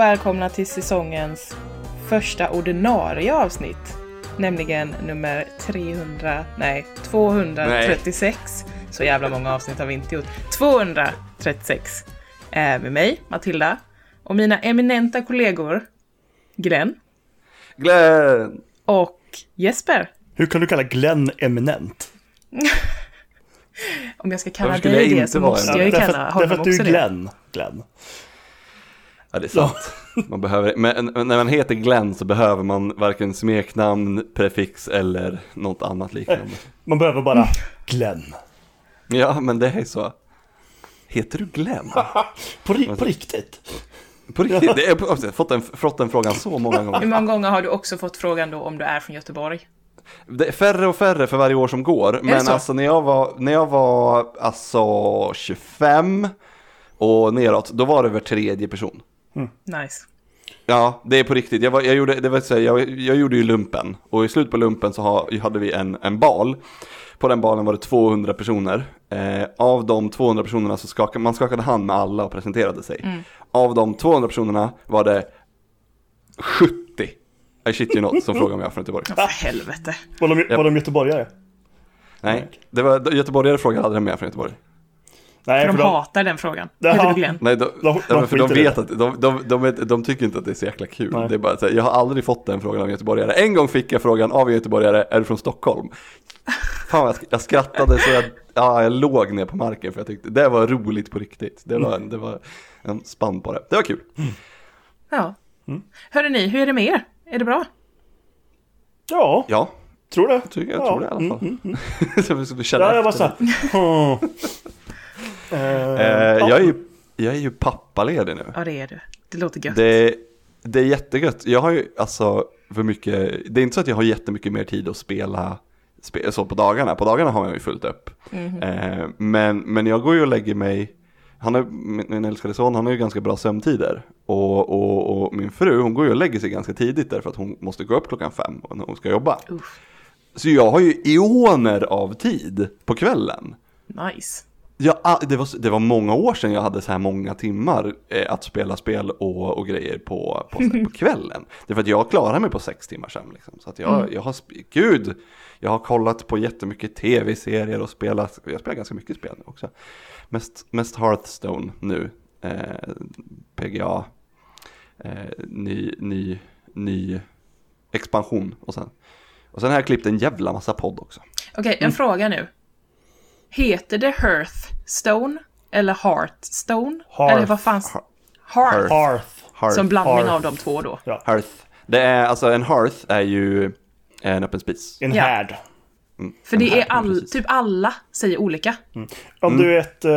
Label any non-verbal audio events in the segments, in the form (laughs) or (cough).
och välkomna till säsongens första ordinarie avsnitt. Nämligen nummer 300, nej 236. Så jävla många avsnitt har vi inte gjort. 236. Eh, med mig, Matilda. Och mina eminenta kollegor Glenn Glenn! och Jesper. Hur kan du kalla Glenn eminent? (laughs) Om jag ska kalla dig det så måste jag ju kalla honom därför att du också är det. Glenn. Ja, det är sant. (laughs) Man behöver, men när man heter Glenn så behöver man varken smeknamn, prefix eller något annat liknande. (laughs) Man behöver bara Glenn. Ja, men det är så. Heter du Glenn? (laughs) På, ri- på riktigt? På riktigt? Det är, jag har fått den, fått den frågan så många Hur gånger. många gånger har du också fått frågan då om du är från Göteborg? Det är färre och färre för varje år som går. Men så? alltså när jag var, när jag var alltså 25 och neråt, då var det var tredje person. Nice. Ja, det är på riktigt. Jag, var, jag, gjorde, det var så här, jag, jag gjorde ju lumpen och i slutet på lumpen så ha, hade vi en, en bal. På den balen var det 200 personer. Eh, av de 200 personerna så skakade man skakade hand med alla och presenterade sig. Av de 200 personerna var det 70, I shit you not, som (laughs) frågade om jag är från Göteborg. För helvete. Var de, var de göteborgare? Nej, det var göteborgare frågade aldrig om jag är från Göteborg. Nej, För de för de, hatar den frågan. Glenn? Nej, de, De- de ja, för de vet det. att, de, de, de, de tycker inte att det är så jäkla kul. Nej. Det är bara så här, jag har aldrig fått den frågan av göteborgare. En gång fick jag frågan av en göteborgare, är du från Stockholm? Fan, jag, jag skrattade så jag, ja, jag låg ner på marken för jag tyckte det var roligt på riktigt. Det var, det var en spann på det. Det var kul. Ja. Mm. Hörde ni, hur är det med er? Är det bra? ja, Ja, tror det. jag, tycker, jag ja. tror det i alla fall. Mm, mm, (laughs) så vi skulle känna Ja, jag efter. ja. Jag, är ju, jag är ju pappaledig nu. Ja, det är du. Det låter gött. Det, det är jättegött. Jag har ju alltså för mycket, det är inte så att jag har jättemycket mer tid att spela spe, så på dagarna. På dagarna har jag ju fullt upp. Eh, men, men jag går ju och lägger mig, han är, min, min älskade son, han har ju ganska bra sömntider. Och, och, och min fru, hon går ju och lägger sig ganska tidigt därför att hon måste gå upp klockan fem när hon ska jobba. Uff, Så jag har ju eoner av tid på kvällen. nice. Ja, ah, det, var, det var många år sedan jag hade så här många timmar eh, att spela spel och, och grejer på, på, på (laughs) kvällen. Det är för att jag klarar mig på sex timmar sen. Liksom. Så att jag, jag har, gud, jag har kollat på jättemycket tv-serier och spelat, jag spelar ganska mycket spel nu också. Mest, mest Hearthstone nu, eh, PGA, eh, ny, ny, ny expansion och sen. Och sen har jag klippt en jävla massa podd också. Okej, Mm. en fråga nu. Heter det Hearthstone eller Hearthstone? Hearth. Eller vad fanns... Hearth. Hearth. Hearth. Som blandning Hearth. av de två då. Hearth. Det är, alltså en hearth är ju en öppen spis. En Ja. härd. För det här, är all, typ alla säger olika. Om Mm. du vet, eh,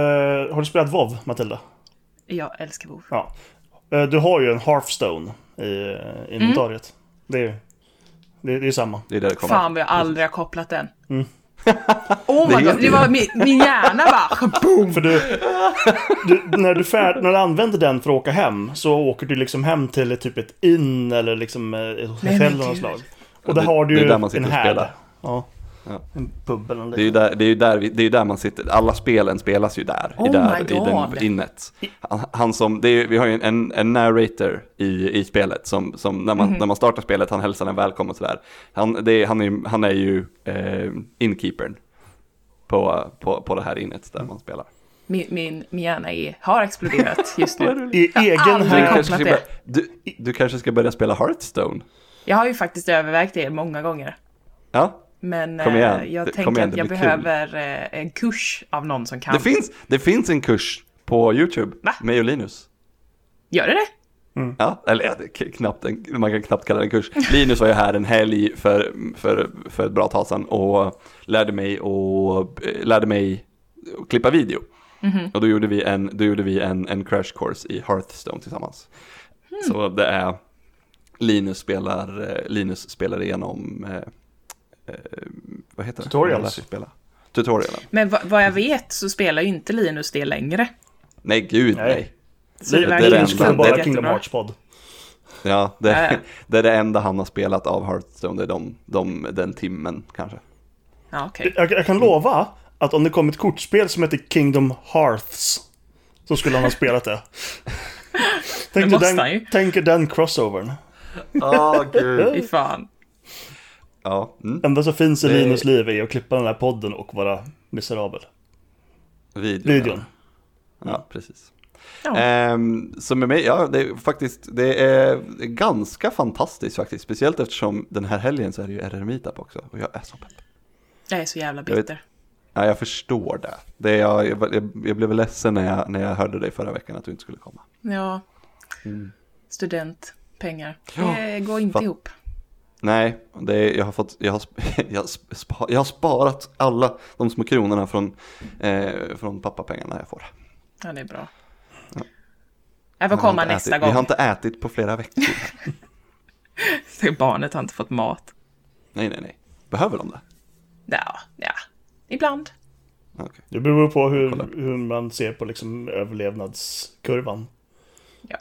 har du spelat WoW, Matilda? Jag älskar WoW. Ja. Eh, du har ju en Hearthstone i uh, inventariet. Det är ju det, det är samma. Det är där det kommer. Fan vad jag aldrig har kopplat den. Mm. Oh Det my god, det var min, min hjärna bara boom! För du, du, när, du färd, när du använder den för att åka hem så åker du liksom hem till typ ett inn eller liksom eh, ett hotell av något slag. Och där det- har du det är ju där man sitter en härd. Ja. Ja. En pub eller något Det är ju där, det är ju där, vi, det är ju där man sitter. Alla spelen spelas ju där. Oh i, där i den innet. Han, han som, det är, vi har ju en, en narrator i, i spelet som, som när, man, när man startar spelet, han hälsar en välkommen sådär. Han, det han, är, han är ju eh, inkeepern på, på, på det här innet där man spelar. Min, min, min hjärna är, har exploderat just nu. (laughs) I egen aldrig Du börja, du, du kanske ska börja spela Hearthstone? Jag har ju faktiskt övervägt det många gånger. Ja, Men Kom igen. eh, jag tänker kom igen, att jag blir kul. behöver eh, en kurs av någon som kan. det finns, det finns en kurs på YouTube Va? med och Linus. Gör det det? Ja, eller ja, k- knappt en, man kan knappt kalla det en kurs. Linus var ju här en helg för, för, för ett bra tag sedan och lärde mig, och, eh, lärde mig att klippa video. Och då gjorde vi, en, då gjorde vi en, en crash course i Hearthstone tillsammans. Så det är Linus spelar, Linus spelar igenom, eh, vad heter det? Tutorials. Sig Spela. Tutorialen. Men va, vad jag vet så spelar ju inte Linus det längre. Nej, gud Nej. nej. Så det det är verkar det enda- det- Kingdom. Hearts-podd. Ja, det, Ja, ja. (laughs) det är det enda han har spelat av Hearthstone, det är de, de, den timmen kanske. Ja, okej. Jag, jag kan lova att om det kom ett kortspel som heter Kingdom Hearts så skulle han ha spelat det. (laughs) Tänk ju. den, tänk den crossovern. Åh gud. Fy fan. Ja, mm. Enda som finns i Det- Linus liv är att klippa den här podden och vara miserabel. videon. Videon. Ja, precis. Ja. Ehm, så med mig, ja det är faktiskt, det är ganska fantastiskt faktiskt. Speciellt eftersom den här helgen så är det ju RR Meetup också. Och jag är så pepp. Jag är så jävla Jag vet- bitter. Ja, jag förstår det. det jag, jag, jag, blev ledsen när jag, när jag hörde dig förra veckan att du inte skulle komma. Ja. Mm. Student, pengar. Ja, Det går inte fa- ihop. Nej, det är, jag, har fått, jag, har, sp- (laughs) jag, har spa, jag har sparat alla de små kronorna från, eh, från pappapengarna jag får. Ja, det är bra. Ja. Jag får komma nästa ätit, gång. Vi har inte ätit på flera veckor. (laughs) Det Barnet har inte fått mat. nej, nej, nej. Behöver de det? Ja, ja. Ibland. Okej. Det beror på hur, hur man ser på liksom överlevnadskurvan.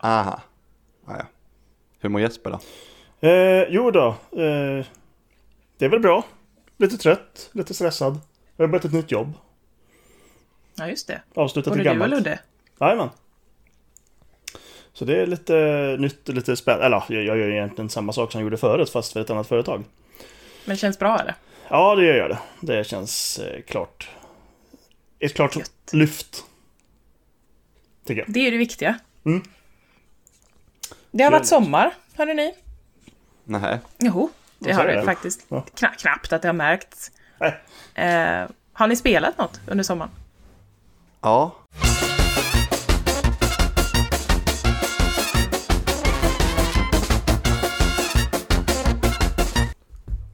Aha. Ah, ja. Hur mår Jesper då? Eh, jo då. Eh, det är väl bra. Lite trött, lite stressad. Jag har börjat ett nytt jobb. Ja, just det. Avslutat Både ett du och gammalt. Ludde. Jajamän. Så det är lite nytt och lite spännande. Eller jag jag gör egentligen samma sak som jag gjorde förut fast för ett annat företag. Men det känns bra eller? Ja, det gör det. Det känns eh, klart. Ett klart Gött. lyft. Tycker jag. Det är det viktiga. Mm. Det har varit sommar, hörde ni? Nej. Jo, det har det du? faktiskt. Ja. Kna- knappt att det har märkts. Eh, har ni spelat något under sommaren? Ja.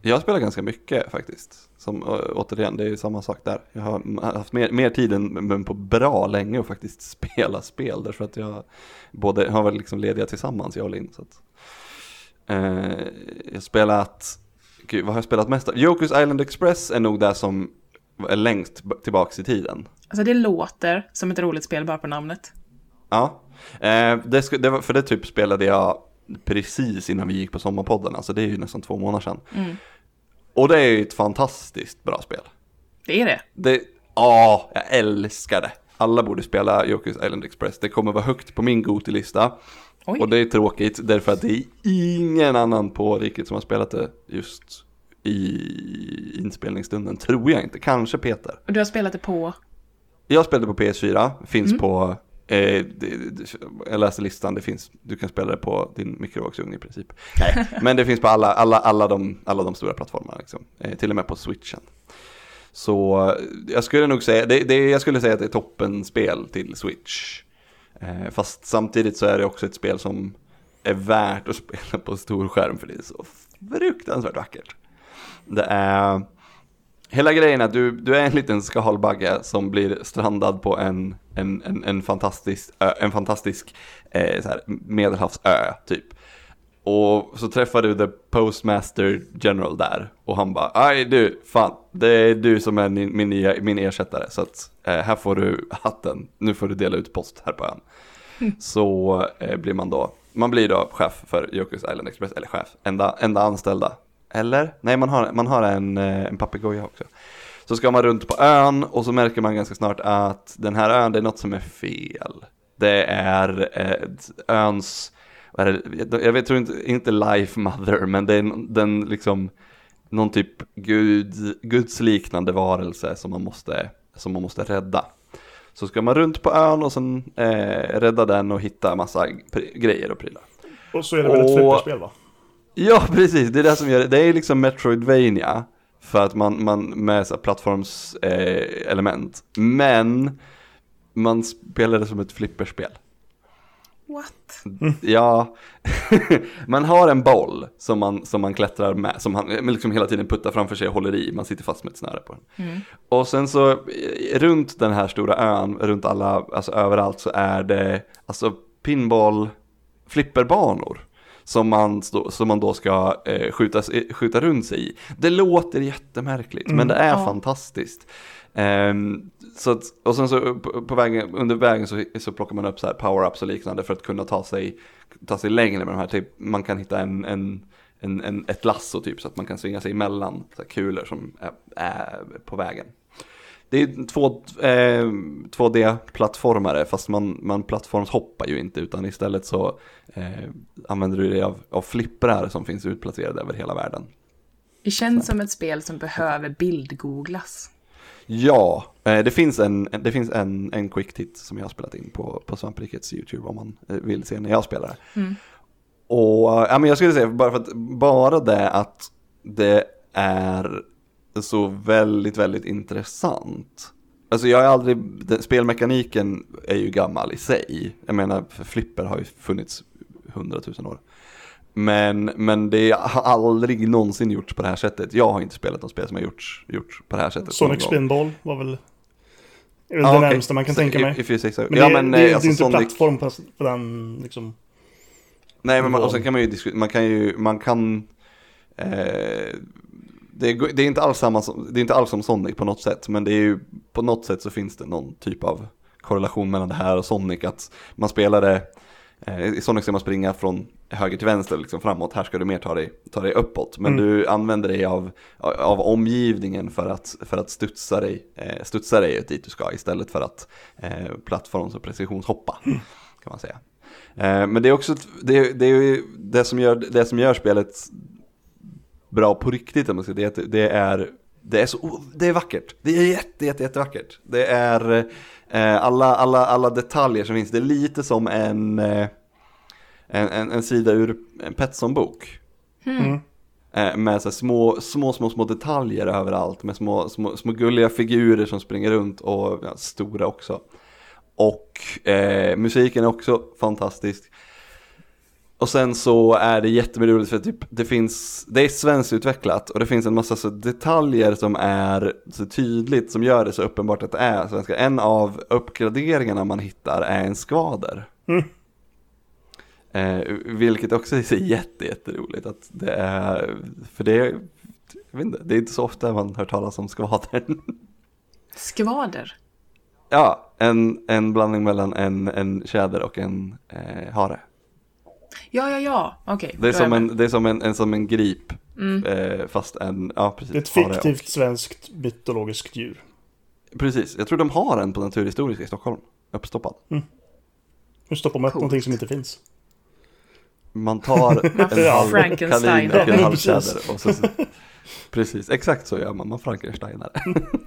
Jag spelar ganska mycket faktiskt. Som, återigen, det är ju samma sak där. Jag har haft mer, mer tid än men på bra länge att faktiskt (laughs) spela spel. Därför att jag både har väl liksom lediga tillsammans, jag och Linn. Så att, eh, jag har spelat, gud vad har jag spelat mest av? Jokers Island Express är nog det som är längst tillbaks i tiden. Alltså det låter som ett roligt spel bara på namnet. Ja, eh, det, sku- det var, för det typ spelade jag precis innan vi gick på sommarpodden, alltså det är ju nästan två månader sedan. Mm. Och det är ju ett fantastiskt bra spel. Det är det. Det, ja, jag älskar det. Alla borde spela Jokers Island Express, det kommer vara högt på min Goti-lista. Oj. Och det är tråkigt därför att det är ingen annan på riket som har spelat det just i inspelningsstunden, tror jag inte. Kanske Peter. Och du har spelat det på... Jag spelade på PS4, finns Mm. på, eh, jag läste listan, det finns, du kan spela det på din mikrovågsugn i princip. Nej, (laughs) men det finns på alla, alla, alla, de, alla de stora plattformarna, liksom. eh, till och med på switchen. Så eh, jag skulle nog säga, det, det, jag skulle säga att det är toppenspel till switch. Eh, fast samtidigt så är det också ett spel som är värt att (laughs) spela på stor skärm för det är så fruktansvärt vackert. Det är, hela grejen är att du, du är en liten skalbagge som blir strandad på en, en, en, en fantastisk, ö, en fantastisk eh, så här, medelhavsö typ. Och så träffar du the postmaster general där och han bara, aj du, fan, det är du som är min, min, nya, min ersättare så att eh, här får du hatten, nu får du dela ut post här på ön. Så eh, blir man då, man blir då chef för Jokers Island Express, eller chef, enda, enda anställda. Eller? Nej, man har, man har en, eh, en papegoja också. Så ska man runt på ön och så märker man ganska snart att den här ön, det är något som är fel. Det är eh, öns, jag vet, tror inte, inte life mother, men det är en- den liksom någon typ gud, gudsliknande varelse som man måste, som man måste rädda. Så ska man runt på ön och sen eh, rädda den och hitta massa grejer och prylar. Och så är det väl ett Och- flipperspel va? Ja, precis. Det är det som gör det. Det är liksom Metroidvania. För att man, man med så plattformselement. Eh, element. Men man spelar det som ett flipperspel. What? Ja, (laughs) man har en boll som man, som man klättrar med, som man liksom hela tiden puttar framför sig och håller i, man sitter fast med ett snöre på den. Mm. Och sen så eh, runt den här stora ön, runt alla, alltså överallt så är det alltså pinball flipperbanor. Som man, som man då ska eh, skjuta, skjuta runt sig i. Det låter jättemärkligt, men det är Ja. fantastiskt. Ehm, så att, och sen så på, på vägen, under vägen så, så plockar man upp så här power-ups och liknande för att kunna ta sig, ta sig längre med de här. Typ, man kan hitta en, en, en, en, ett lasso typ så att man kan svinga sig emellan så här kulor som är, är på vägen. det är två, eh, 2D-plattformare fast man, man plattformshoppar ju inte utan istället så eh, använder du dig av, av flipprar som finns utplacerade över hela världen. Det känns som ett spel som behöver bildgooglas. Ja, eh, det finns en, det finns en, en quick tit som jag har spelat in på, på Svamprikets YouTube om man eh, vill se när jag spelar. Mm. Och ja, men jag skulle säga bara för att bara det att det är så väldigt, väldigt intressant. Alltså jag har aldrig, spelmekaniken är ju gammal i sig. Jag menar, flipper har ju funnits hundratusen år. Men, men det har aldrig någonsin gjorts på det här sättet. Jag har inte spelat något spel som har gjorts, gjorts på det här sättet. Sonic Spinball var väl, är väl det okay. närmsta man kan så, tänka mig. If, if say men ja, det, men, det, det, alltså, är inte Sonic... plattform på, på den liksom. Nej, men man, och sen kan man ju diskutera, man kan ju, man kan eh, det, är, det, är inte alls samma som, det är inte alls som Sonic på något sätt, men det är ju på något sätt så finns det någon typ av korrelation mellan det här och Sonic, att man spelar det eh, i Sonic ska man springa från höger till vänster, liksom framåt. Här ska du mer ta dig, ta dig uppåt. Men mm. du använder dig av, av omgivningen för att, för att studsa, dig, eh, studsa dig dit du ska istället för att eh, plattforms och precisionshoppa. Mm. Kan man säga. Eh, men det är också det, det, är det, som gör, det som gör spelet bra på riktigt, om man ska. Det, det, är, det är så, det är vackert. Det är jätte, jätte, jättevackert. Det är eh, alla, alla, alla detaljer som finns. Det är lite som en, eh, en, en, en, sida ur en Petson-bok. Mm. Eh, med så små, små, små, små detaljer överallt. Med små, små, små gulliga figurer som springer runt och ja, stora också. Och eh, musiken är också fantastisk. Och sen så är det jätteroligt för typ, det finns, det är svenskutvecklat och det finns en massa så detaljer som är så tydligt som gör det så uppenbart att det är svenska. En av uppgraderingarna man hittar är en skvader. Mm. Eh, vilket också är så jätte, jätteroligt att det är, för det är, jag vet inte, det är inte så ofta man hör talas om skvadern. (laughs) Skvader? Ja, en, en blandning mellan en, en tjäder och en eh, hare. Ja, ja, ja, okej. Okay, det, är som en, det är som en, en, som en grip, mm. eh, fast en, ja precis. Ett fiktivt och... svenskt mytologiskt djur. Precis, jag tror de har en på Naturhistoriska i Stockholm, uppstoppad. Mm. Hur stoppar man upp någonting som inte finns? Man tar en halv kanin och en halv tjäder och så, Precis, exakt så gör man, man Frankensteinar.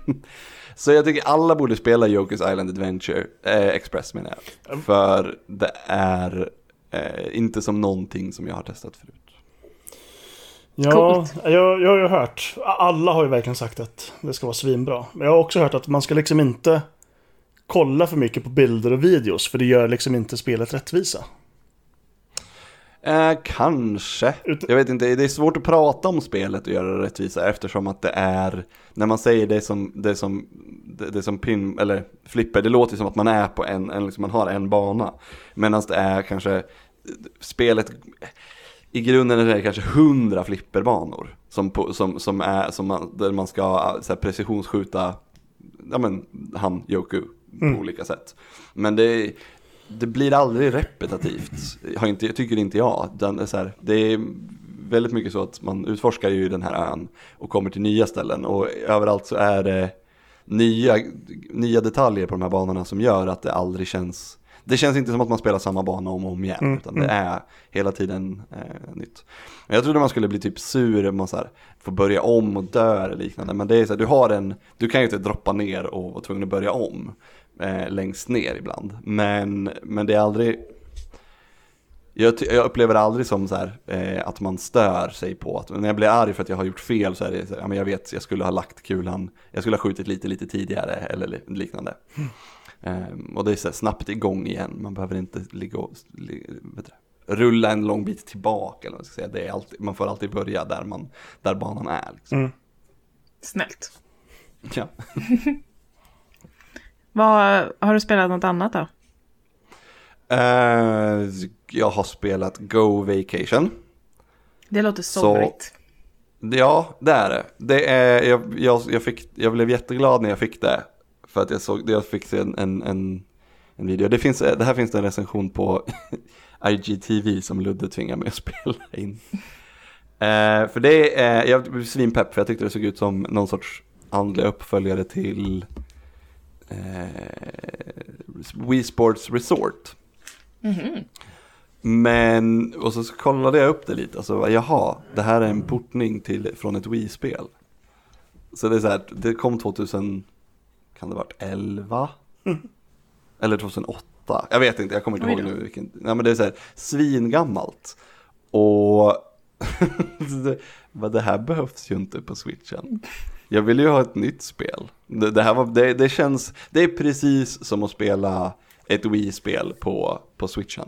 (laughs) så jag tycker alla borde spela Jokers Island Adventure, eh, Express menar jag. För det är Eh, inte som någonting som jag har testat förut. Ja, jag, jag har ju hört. Alla har ju verkligen sagt att det ska vara svinbra. Men jag har också hört att man ska liksom inte kolla för mycket på bilder och videos. För det gör liksom inte spelet rättvisa. Eh, kanske. Jag vet inte, det är svårt att prata om spelet och göra det rättvisa eftersom att det är, när man säger det som, det som, det, det som pin, eller flipper, det låter som att man är på en, en liksom man har en bana. Medan det är kanske, spelet, i grunden är det kanske hundra flipperbanor som, på, som, som är, som man, där man ska så här, precisionsskjuta, ja men han Yoku på mm. olika sätt. Men det, det blir aldrig repetitivt, har inte, tycker inte jag. Den så här, det är väldigt mycket så att man utforskar ju den här ön och kommer till nya ställen och överallt så är det nya, nya detaljer på de här banorna som gör att det aldrig känns det känns inte som att man spelar samma bana om och om igen, mm, utan det mm. är hela tiden eh, nytt. Jag trodde man skulle bli typ sur om man så här, får börja om och dö eller liknande, men det är så här, du har en, du kan ju inte droppa ner och vara tvungen att börja om eh, längst ner ibland. Men, men det är aldrig, jag, jag upplever det aldrig som så här, eh, att man stör sig på att, när jag blir arg för att jag har gjort fel så är det så här, ja, men jag vet, jag skulle ha lagt kulan, jag skulle ha skjutit lite, lite tidigare eller liknande. Mm. Um, och det är så här, snabbt igång igen, man behöver inte ligga och, vet du, rulla en lång bit tillbaka. Eller vad ska säga. Det är alltid, man får alltid börja där, man, där banan är. Liksom. Mm. Snällt. Ja. (laughs) Vad, har du spelat något annat då? Uh, jag har spelat Go Vacation. Det låter somrigt. Ja, det är det. det är, jag, jag, jag, fick, jag blev jätteglad när jag fick det. För att jag, såg, jag fick se en, en, en, en video. Det, finns, det här finns det en recension på (laughs) IGTV som Ludde tvingar mig att (laughs) spela in. Uh, för det är, jag blev svinpepp för jag tyckte det såg ut som någon sorts andlig uppföljare till eh, Wii Sports Resort. Men, och så kollade jag upp det lite och så var jaha, det här är en portning till, från ett Wii-spel. Så det är så här, det kom 2000, kan det ha varit 11? Eller 2008? Jag vet inte, jag kommer inte Oj ihåg nu vilken. Nej men det är så här, svingammalt. Och men det här behövs ju inte på switchen. Jag vill ju ha ett nytt spel. Det, det här var, det, det känns, det är precis som att spela ett Wii-spel på, på switchen.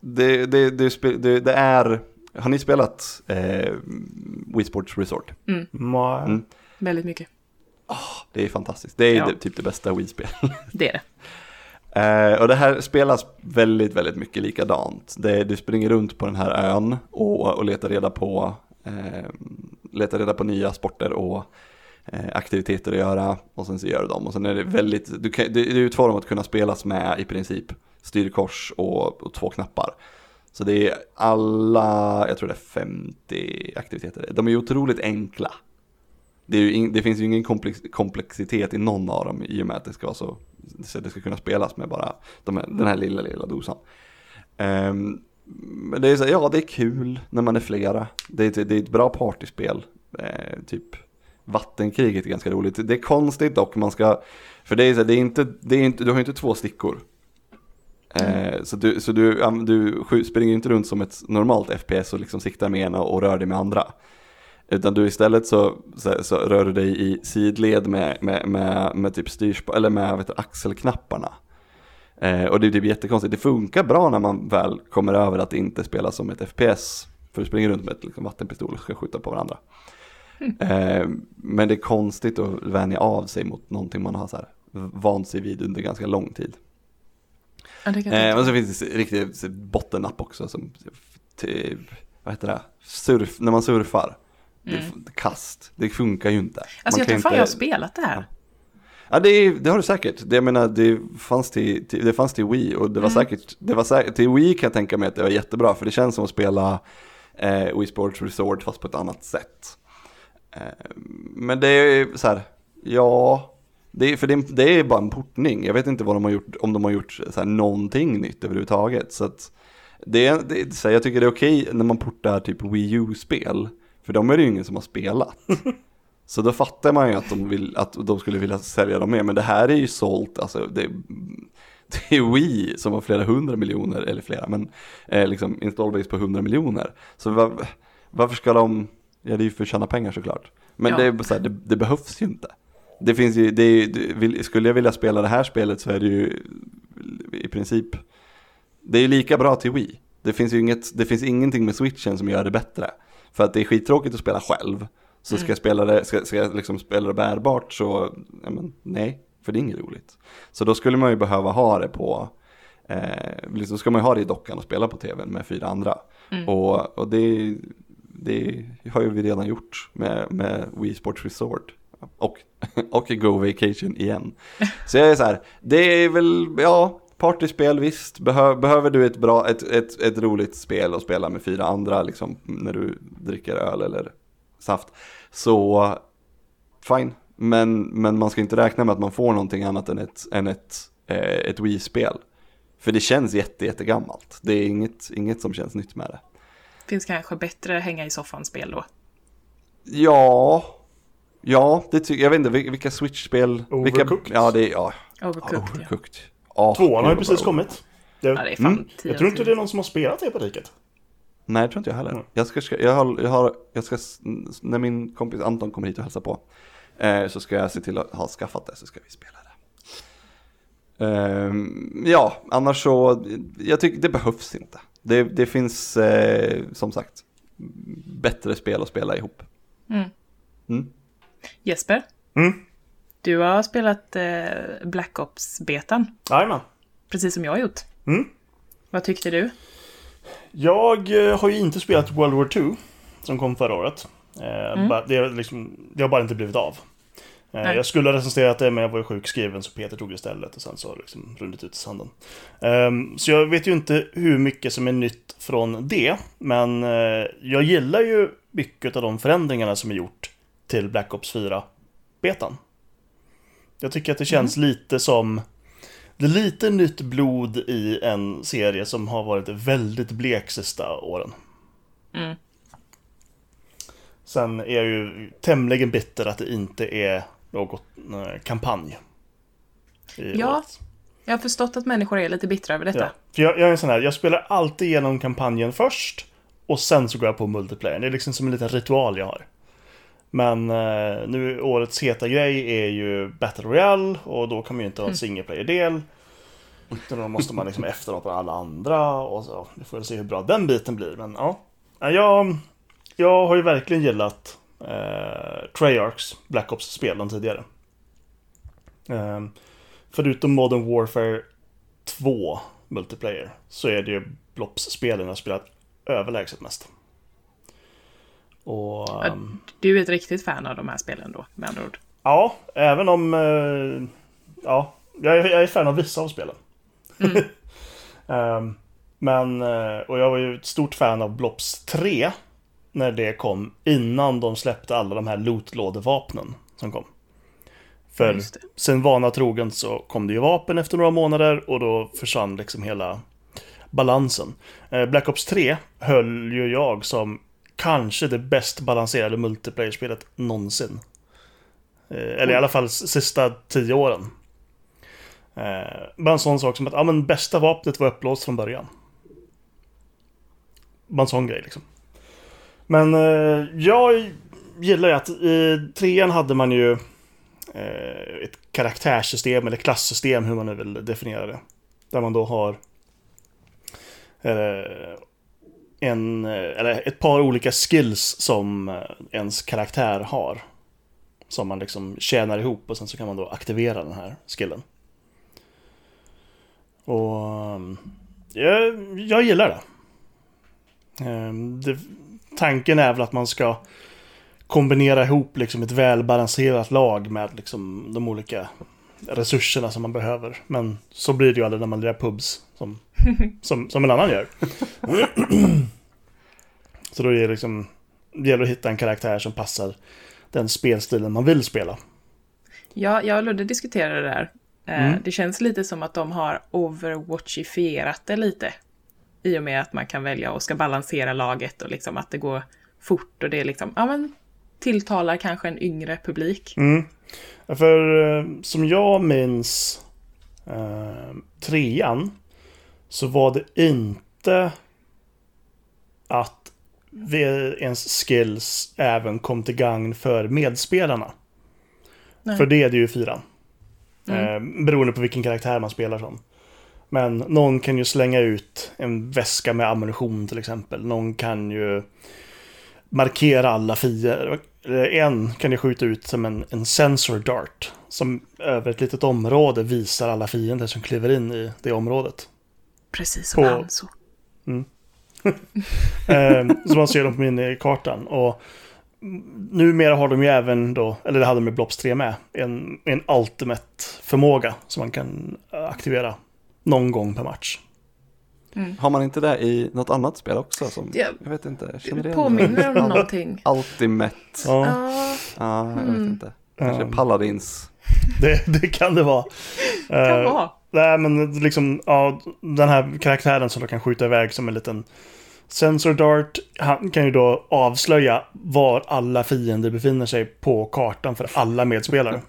Det, det, det, det, det är, har ni spelat eh, Wii Sports Resort? Ma- Mm. Väldigt mycket. Det är fantastiskt, det är Ja. typ det bästa Wii-spel. (laughs) Det är det. Eh, och det här spelas väldigt, väldigt mycket likadant. Det, du springer runt på den här ön och, och letar reda på eh, Leta reda på nya sporter och eh, aktiviteter att göra och sen så gör du dem. Och sen är det väldigt, du kan, det, är utformat att kunna spelas med i princip styrkors och, och två knappar. Så det är alla, jag tror det är 50 aktiviteter. De är ju otroligt enkla. Det, är ju in, det finns ju ingen komplex, komplexitet i någon av dem i och med att det ska vara så, så det ska kunna spelas med bara de här, den här lilla, lilla dosan. Um, men det är så, ja det är kul när man är flera. Det är, ett- det är ett bra partyspel. Eh, typ vattenkriget är ganska roligt. Det är konstigt dock, man ska, för det är, så, det är inte, det är inte, du har ju inte två stickor. Eh, så du, så du, du springer inte runt som ett normalt FPS och liksom siktar med ena och rör dig med andra. Utan du istället så, så, så rör du dig i sidled med, med, med, med typ styrsp eller med vet axelknapparna. Eh, och det är typ jättekonstigt. Det funkar bra när man väl kommer över att det inte spelas som ett FPS. För du springer runt med ett liksom, vattenpistol och ska skjuta på varandra. Eh, men det är konstigt att vänja av sig mot någonting man har så här vant sig vid under ganska lång tid. Ja, det Eh, och så finns det riktigt bottennapp också som, typ, vad heter det, surf, när man surfar. Det är kast, det funkar ju inte. Mm. Alltså Man jag tror fan inte- jag har spelat det här. Ja det, är- det har du säkert. Det, jag menar, det fanns till, till, det fanns till Wii och det var Mm. säkert, det var säkert, till Wii kan jag tänka mig att det var jättebra för det känns som att spela eh, Wii Sports Resort fast på ett annat sätt. Eh, men det är så här, ja, det är, för det är, det är bara en portning. Jag vet inte vad de har gjort, om de har gjort så här, någonting nytt överhuvudtaget. Så att det det, så här, jag tycker det är okej när man portar typ Wii U-spel, för de är det ju ingen som har spelat. (laughs) Så då fattar man ju att de, vill, att de skulle vilja sälja dem mer. Men det här är ju sålt, alltså det, det är Wii som har flera hundra miljoner, eller flera, men eh, liksom install base på hundra miljoner. Så var, varför ska de, ja det är ju för att tjäna pengar såklart. Men Ja. det, är så här, det, det behövs ju inte. Det finns ju, det är, det, skulle jag vilja spela det här spelet så är det ju i princip, det är ju lika bra till Wii. Det finns ju inget, det finns ingenting med switchen som gör det bättre. För att det är skittråkigt att spela själv. Så ska jag spela det, ska, ska jag liksom spela det bärbart så, ja men nej, för det är inget roligt. Så då skulle man ju behöva ha det på, eh, liksom ska man ju ha det i dockan och spela på tvn med fyra andra. Och, och det, det har ju vi redan gjort med, med Wii Sports Resort. Och, (laughs) och Go Vacation igen. (laughs) Så jag är så här, det är väl, ja, partyspel visst. Behö, behöver du ett bra, ett, ett, ett roligt spel att spela med fyra andra liksom när du dricker öl eller saft. Så fine. Men, men man ska inte räkna med att man får någonting annat än ett, än ett, eh, ett Wii-spel. För det känns jätte, jättegammalt. Det är inget, inget som känns nytt med det. Finns kanske bättre hänga i soffan-spel då. Ja, ja, det tycker jag. vet inte vil- vilka Switch-spel. Vilka, Overcooked. ja, det är, ja, Overcooked, ja. Overcooked. Ja, Tvåan har ju precis kommit. Ja, Jag, det är fan Mm. jag tror inte det är någon som har spelat det på riket. Nej, det tror inte jag heller. Jag ska, jag har, jag har, jag ska, när min kompis Anton kommer hit och hälsar på, eh, så ska jag se till att ha skaffat det, så ska vi spela det. Ehm, ja, annars så, jag tycker det behövs inte. Det, det finns, eh, som sagt, bättre spel att spela ihop. Mm. Mm. Jesper, Mm. du har spelat eh, Black Ops-betan, Jajamän. precis som jag har gjort. Mm. Vad tyckte du? Jag eh, har ju inte spelat World War 2 som kom förra året. Eh, bara- det, liksom, det har bara inte blivit av. Eh, Nej. jag skulle ha recenserat det men jag var ju sjukskriven så Peter tog det istället och sen så har det liksom runnit ut i sanden. Ehm, så jag vet ju inte hur mycket som är nytt från det. Men jag gillar ju mycket av de förändringarna som är gjort till Black Ops 4-betan. Jag tycker att det känns lite som... Det är lite nytt blod i en serie som har varit väldigt blek sista åren. Mm. Sen är jag ju tämligen bitter att det inte är något eh, kampanj. Ja. årets. Jag har förstått att människor är lite bittra över detta. Ja. För jag, jag är en sån här, jag spelar alltid igenom kampanjen först och sen så går jag på multiplayer. Det är liksom som en liten ritual jag har. Men eh, nu årets heta grej är ju Battle Royale och då kan man ju inte ha en single player-del. Utan då måste man liksom efterapa alla andra och så. Vi får väl se hur bra den biten blir. Men ja, Ja, jag, jag har ju verkligen gillat eh, Treyarchs Black Ops-spelen tidigare. Eh, förutom Modern Warfare 2 multiplayer så är det ju Blops-spelen jag spelat överlägset mest. Och... Ja, ehm, Du är ett riktigt fan av de här spelen då, med andra ord. Ja, även om... eh, ja, jag är, jag är fan av vissa av spelen. (laughs) Ehm, men, eh, och jag var ju ett stort fan av Blops 3. När det kom innan de släppte alla de här lootlådevapnen som kom. För sen vana trogen så kom det ju vapen efter några månader och då försvann liksom hela balansen. Eh, Black Ops 3 höll ju jag som kanske det bäst balanserade multiplayer-spelet någonsin. Eh, eller i alla fall sista tio åren. Eh, bara en sån sak som att ja, men bästa vapnet var upplåst från början. Bara en sån grej liksom. Men eh, jag gillar ju att i trean hade man ju eh, ett karaktärssystem eller klassystem hur man nu vill definiera det. Där man då har eh, en, eller ett par olika skills som eh, ens karaktär har. Som man liksom tjänar ihop och sen så kan man då aktivera den här skillen. Och eh, jag, jag gillar det. Ehm, det. Tanken är väl att man ska kombinera ihop liksom ett välbalanserat lag med liksom de olika resurserna som man behöver. Men så blir det ju aldrig när man lirar pubs som, (laughs) som, som en annan gör. så då är det liksom, det gäller att hitta en karaktär som passar den spelstilen man vill spela. Ja, jag och Ludde diskuterade det där. Eh, Mm. Det känns lite som att de har overwatchifierat det lite. I och med att man kan välja och ska balansera laget och liksom att det går fort och det är liksom, ja men tilltalar kanske en yngre publik. Mm. För eh, som jag minns eh, trean så var det inte att ens skills även kom till gagn för medspelarna. Nej. För det är det ju i fyran. Eh, beroende på vilken karaktär man spelar som. Men någon kan ju slänga ut en väska med ammunition till exempel. Någon kan ju markera alla fiender. En kan ju skjuta ut som en, en sensor dart. Som över ett litet område visar alla fiender som kliver in i det området. Precis som På- Hanso. (laughs) Eh, så man ser dem på minikartan. Och numera har de ju även då, eller det hade de med Blops 3 med, en, en ultimate förmåga som man kan aktivera någon gång per match. Har man inte det i något annat spel också? Som, Ja. Jag vet inte, Det känner igen påminner om det. någonting. Ultimate. Ja, Ja, Ja, jag vet inte. Kanske Ja. Paladins. det, det kan det vara. kan Eh, vara. Nej, men liksom, ja, den här karaktären som då kan skjuta iväg som en liten sensor dart. Han kan ju då avslöja var alla fiender befinner sig på kartan för alla medspelare.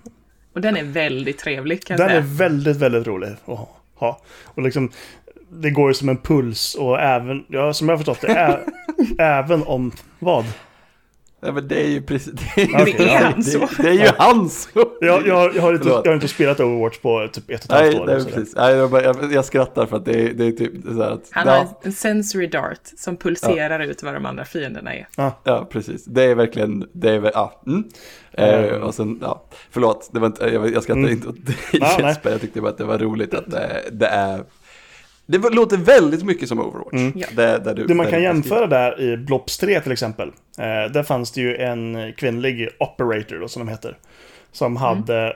Och den är väldigt trevlig kan Den jag är säga. väldigt, väldigt rolig att ha. Och liksom, det går ju som en puls och även, ja, som jag har förstått det, ä, (laughs) även om, vad? Ja, men det är ju precis... Det är, Okej, Det är ja. han så. det, det är ju hans! Jag, jag, jag, har inte, jag har inte spelat Overwatch på typ ett och ett halvt Nej, år. nej det- precis. Nej, jag, bara, jag, jag skrattar för att det är, det är typ så här att... Han har ja, en sensory dart som pulserar ut vad de andra fienderna är. ja, precis. Det är verkligen, det är ja. Mm. Eh, Mm. och sen, ja, förlåt, det var inte, jag, jag skrattar Mm. inte åt dig Ja. Jesper, jag tyckte bara att det var roligt att det, det är... Det låter väldigt mycket som Overwatch. Mm. Ja. Det, där du, Det man där kan du jämföra där i Blops 3 till exempel. Eh, där fanns det ju en kvinnlig operator då, som de heter. Som hade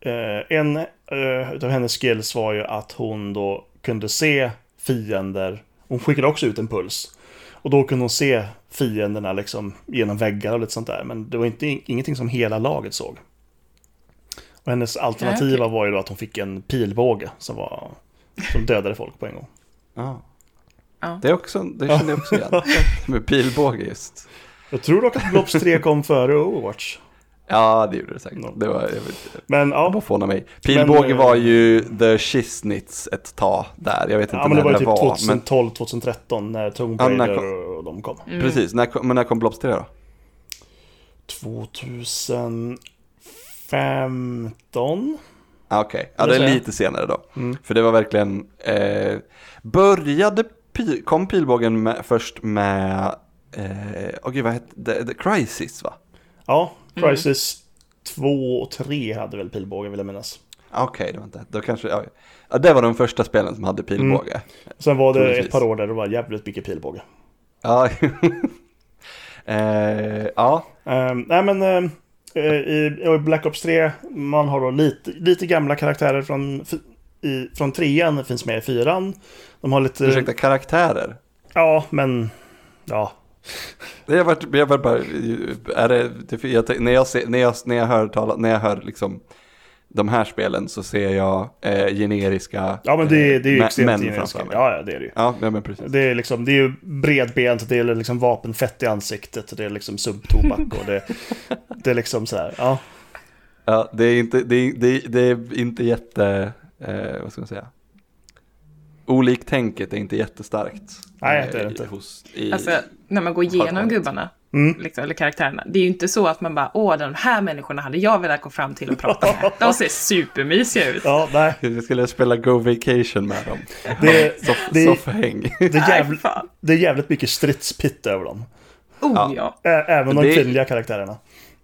eh, en eh, utav hennes skills var ju att hon då kunde se fiender. Hon skickade också ut en puls. Och då kunde hon se fienderna liksom genom väggar och lite sånt där. Men det var inte, ingenting som hela laget såg. Och hennes alternativa var ju då att hon fick en pilbåge som, var, som dödade folk på en gång. Ja. Ja. Det, är också, det känner jag också igen. (laughs) Med pilbåge just. Jag tror dock att Blobs 3 kom före Overwatch. Ja, det gjorde det säkert. Ja. Det var, jag vet, Men ja, fånar mig. Pilbåge Men, var eh, ju The Shiznits ett tag där. Jag vet inte ja men det när var ju det typ var. Men 2012-2013 när Tomb Ja, när Raider kom- och de kom. Mm. precis, när, kom- men när kom Blobs 3 då? 2015? Ah, Okej, ja, Skulle det är lite senare då. Mm. För det var verkligen, eh, började, pil, kom pilbågen med, först med, eh, åh gud vad hette det, The Crisis va? Ja, Crisis 2 och 3 hade väl pilbåge vill jag minnas. Ah, Okej, det var inte, då kanske, ja, ja, det var de första spelen som hade pilbåge. Sen var det Troligtvis. ett par år där det var jävligt mycket pilbåge. Ja, (laughs) eh, ja, Ehm, nej men eh, i, i Black Ops 3, man har då lite, lite gamla karaktärer från, i, från trean, finns med i fyran. De har lite... ursäkta, karaktärer. Ja, men... Ja. Det har varit, jag har bara, är det, jag, när, jag ser, när, jag, när jag hör tala, när jag hör liksom de här spelen så ser jag eh, generiska Ja men det, det är ju eh, extremt generiska. Ja, ja, det är det ju. Ja, ja, men precis. Det är, liksom, det är ju bredbent, det är liksom vapenfett i ansiktet, det är liksom subtobak och det, det är liksom så här, ja. Ja, det är inte, det är, det är, det är inte jätte, eh, vad ska man säga? Oliktänket är inte jättestarkt. Nej, det är det eh, inte. Hos, i, Alltså, när man går igenom gubbarna, Mm. liksom, eller karaktärerna, det är ju inte så att man bara, åh, de här människorna hade jag velat gå fram till och prata med. De ser supermysiga ut. Ja, nej. Jag skulle spela Go Vacation med dem. Det, Soff, det, soffhäng. det, jävligt, det är jävligt mycket stridspitt över dem. Oh Ja. ja. Även de kvinnliga karaktärerna.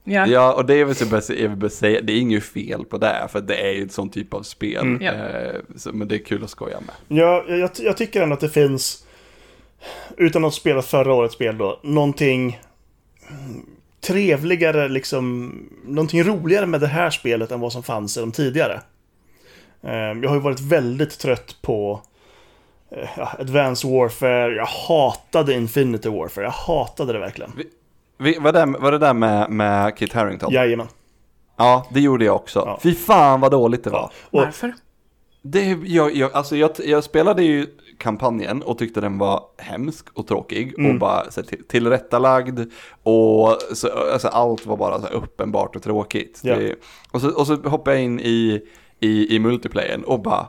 Ja. Ja, och det är väl så jag vill bara säga, det är inget fel på det, för det är ju ett sån typ av spel. Mm. Eh, så, men det är kul att skoja med. Ja, jag, jag tycker ändå att det finns, utan att spela förra årets spel då, någonting trevligare, liksom, någonting roligare med det här spelet än vad som fanns i de tidigare. Eh, Jag har ju varit väldigt trött på eh, ja, Advanced Warfare, jag hatade Infinity Warfare, jag hatade det verkligen. Vi, var, det, var det där med, med Kit Harington? Jajamän. Ja, det gjorde jag också. Ja. Fy fan vad dåligt det var. Ja. Och, Varför? Det, jag, jag, alltså jag, jag spelade ju kampanjen och tyckte den var hemsk och tråkig och Mm. bara så här, till, tillrättalagd och så, alltså, allt var bara så här, uppenbart och tråkigt. Ja. Det, och, så, och så hoppade jag in i, i, i multiplayern och bara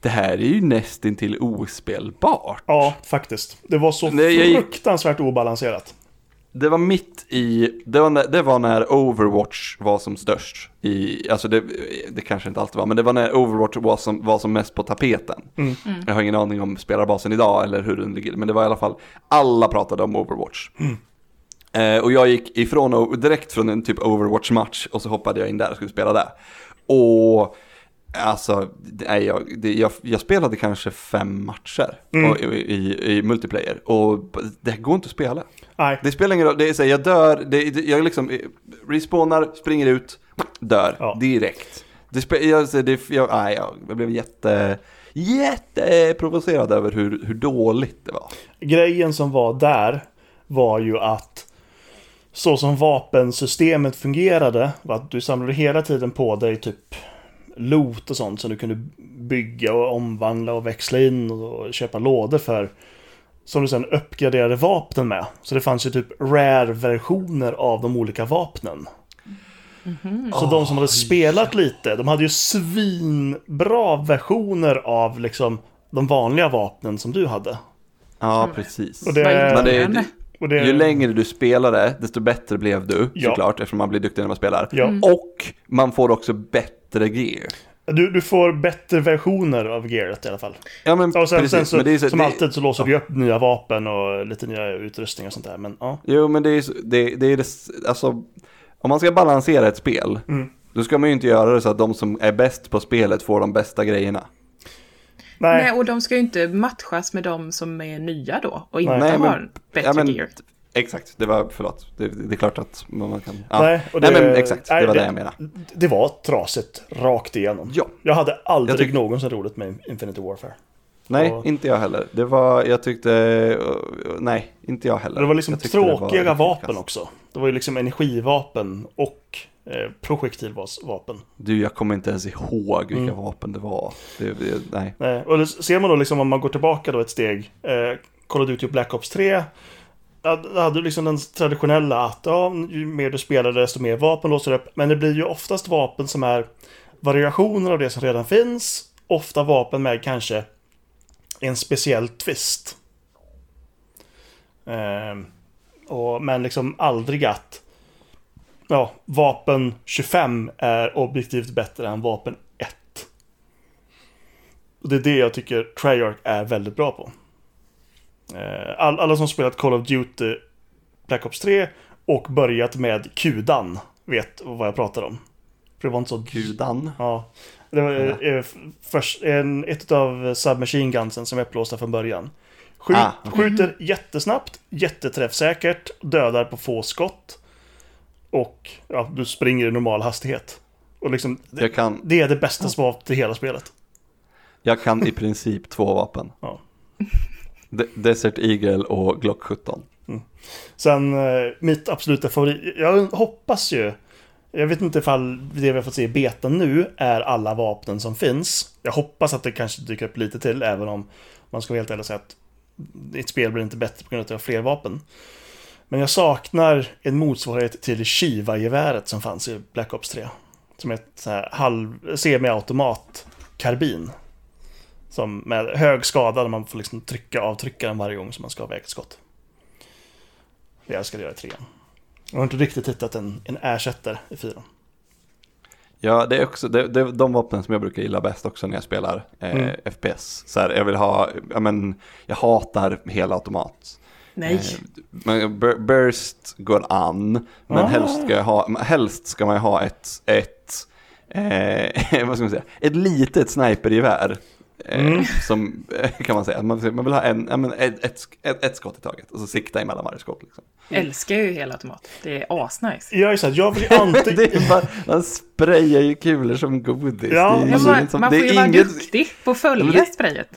det här är ju nästintill ospelbart. ja, faktiskt. Det var så Nej, fruktansvärt obalanserat. Det var mitt i, det var, när, det var när Overwatch var som störst. I, alltså det, det kanske inte alltid var, men det var när Overwatch var som, var som mest på tapeten. Mm. Jag har ingen aning om spelarbasen idag eller hur den ligger, men det var i alla fall, alla pratade om Overwatch. Eh, och jag gick ifrån, direkt från en typ Overwatch-match och så hoppade jag in där och skulle spela där. Och Alltså, nej, jag, det, jag, jag spelade kanske fem matcher Mm. och, i, i, i multiplayer och det går inte att spela. Nej, Det spelar ingen roll, det är så här, jag dör, det, jag liksom eh, respawnar, springer ut, dör Ja. direkt. Det spe, jag, det, jag, nej, jag, jag blev jätte, jätteprovocerad över hur, hur dåligt det var. grejen som var där var ju att så som vapensystemet fungerade var att du samlade hela tiden på dig typ loot och sånt som du kunde bygga och omvandla och växla in och köpa lådor för. Som du sen uppgraderade vapnen med. Så det fanns ju typ rare-versioner av de olika vapnen. Så de som hade spelat lite, de hade ju svinbra versioner av liksom de vanliga vapnen som du hade. Ja, precis. Och det- Men det. Och det, ju längre du spelade, desto bättre blev du Ja. såklart, eftersom man blir duktigare när man spelar. Ja. Och man får också bättre gear. Du, du får bättre versioner av gearet i alla fall. Ja men Och sen, precis, sen så, men det är så, som det, alltid så låser du upp nya vapen och lite nya utrustning och sånt där. Men ja. Jo men det är, det, det är det, alltså, om man ska balansera ett spel, Mm. då ska man ju inte göra det så att de som är bäst på spelet får de bästa grejerna. Nej, Nej, och de ska ju inte matchas med de som är nya då och inte Nej, men- har bättre ja, men- gear. Exakt, det var, förlåt, det, det är klart att man kan... Ja. nej, och nej men exakt, det nej, var det jag menade. Det var trasigt rakt igenom. Ja, Jag hade aldrig Jag tyck- någonsin roligt med Infinity Warfare. nej, Och- inte jag heller. Det var, jag tyckte, nej, inte jag heller. Det var liksom det tråkiga riktigt vapen också. Det var ju liksom energivapen och eh, projektilvapen. Du, jag kommer inte ens ihåg vilka Mm. vapen det var. Det, det, nej. Nej, och det ser man då liksom om man går tillbaka då ett steg, eh, Call of Duty och Black Ops 3. Då hade du liksom den traditionella att ja, ju mer du spelar desto mer vapen låser du upp. Men det blir ju oftast vapen som är variationer av det som redan finns. Ofta vapen med kanske en speciell twist. Eh, och, men liksom aldrig att ja, vapen 25 är objektivt bättre än vapen 1. Och det är det jag tycker Treyarch är väldigt bra på. Eh, All, alla som spelat Call of Duty Black Ops 3 och börjat med Kudan vet vad jag pratar om. För det var inte så... Kudan. Ja. Det var eh, först, en, ett av submachine gunsen som är upplåsta från början. Skjut, Ah. Skjuter jättesnabbt, jätteträffsäkert, dödar på få skott. Och ja, du springer i normal hastighet. Och liksom, det, kan, det är det bästa vapnet i hela spelet. jag kan i princip två vapen. Ja. Desert Eagle och Glock 17. Mm. Sen eh, mitt absoluta favorit, jag hoppas ju, jag vet inte ifall det vi har fått se i betan nu är alla vapnen som finns. Jag hoppas att det kanske dyker upp lite till, även om man ska vara helt ärlig och säga att ett spel blir inte bättre på grund av att det har fler vapen. Men jag saknar en motsvarighet till Shiva-geväret som fanns i Black Ops 3. Som är ett så här halv, semi-automat karbin. Som med hög skada där man får liksom trycka av tryckaren varje gång som man ska avväga ett skott. Det jag ska göra i trean. Jag har inte riktigt hittat en, en ersättare i fyran. Ja, det är också det, det är de vapnen som jag brukar gilla bäst också när jag spelar eh, Mm. FPS. Så här, jag vill ha, ja men, jag hatar hela automat. Nej. Eh, men bur- burst går an, men Ah. helst, ska jag ha, helst ska man ju ha ett, ett eh, (laughs) vad ska man säga, ett litet snipergevär. Eh, Mm. Som eh, kan man säga, man, vill ha en, men ett, ett, ett, skott i taget och så sikta emellan varje skott. Liksom. Älskar ju helautomat. Det är asnice. Jag är så här, jag vill alltid... (laughs) det är bara, man sprayar ju kulor som godis. Ja, det är man, liksom- man får ju vara inget- duktig på att följa Men det- sprayet.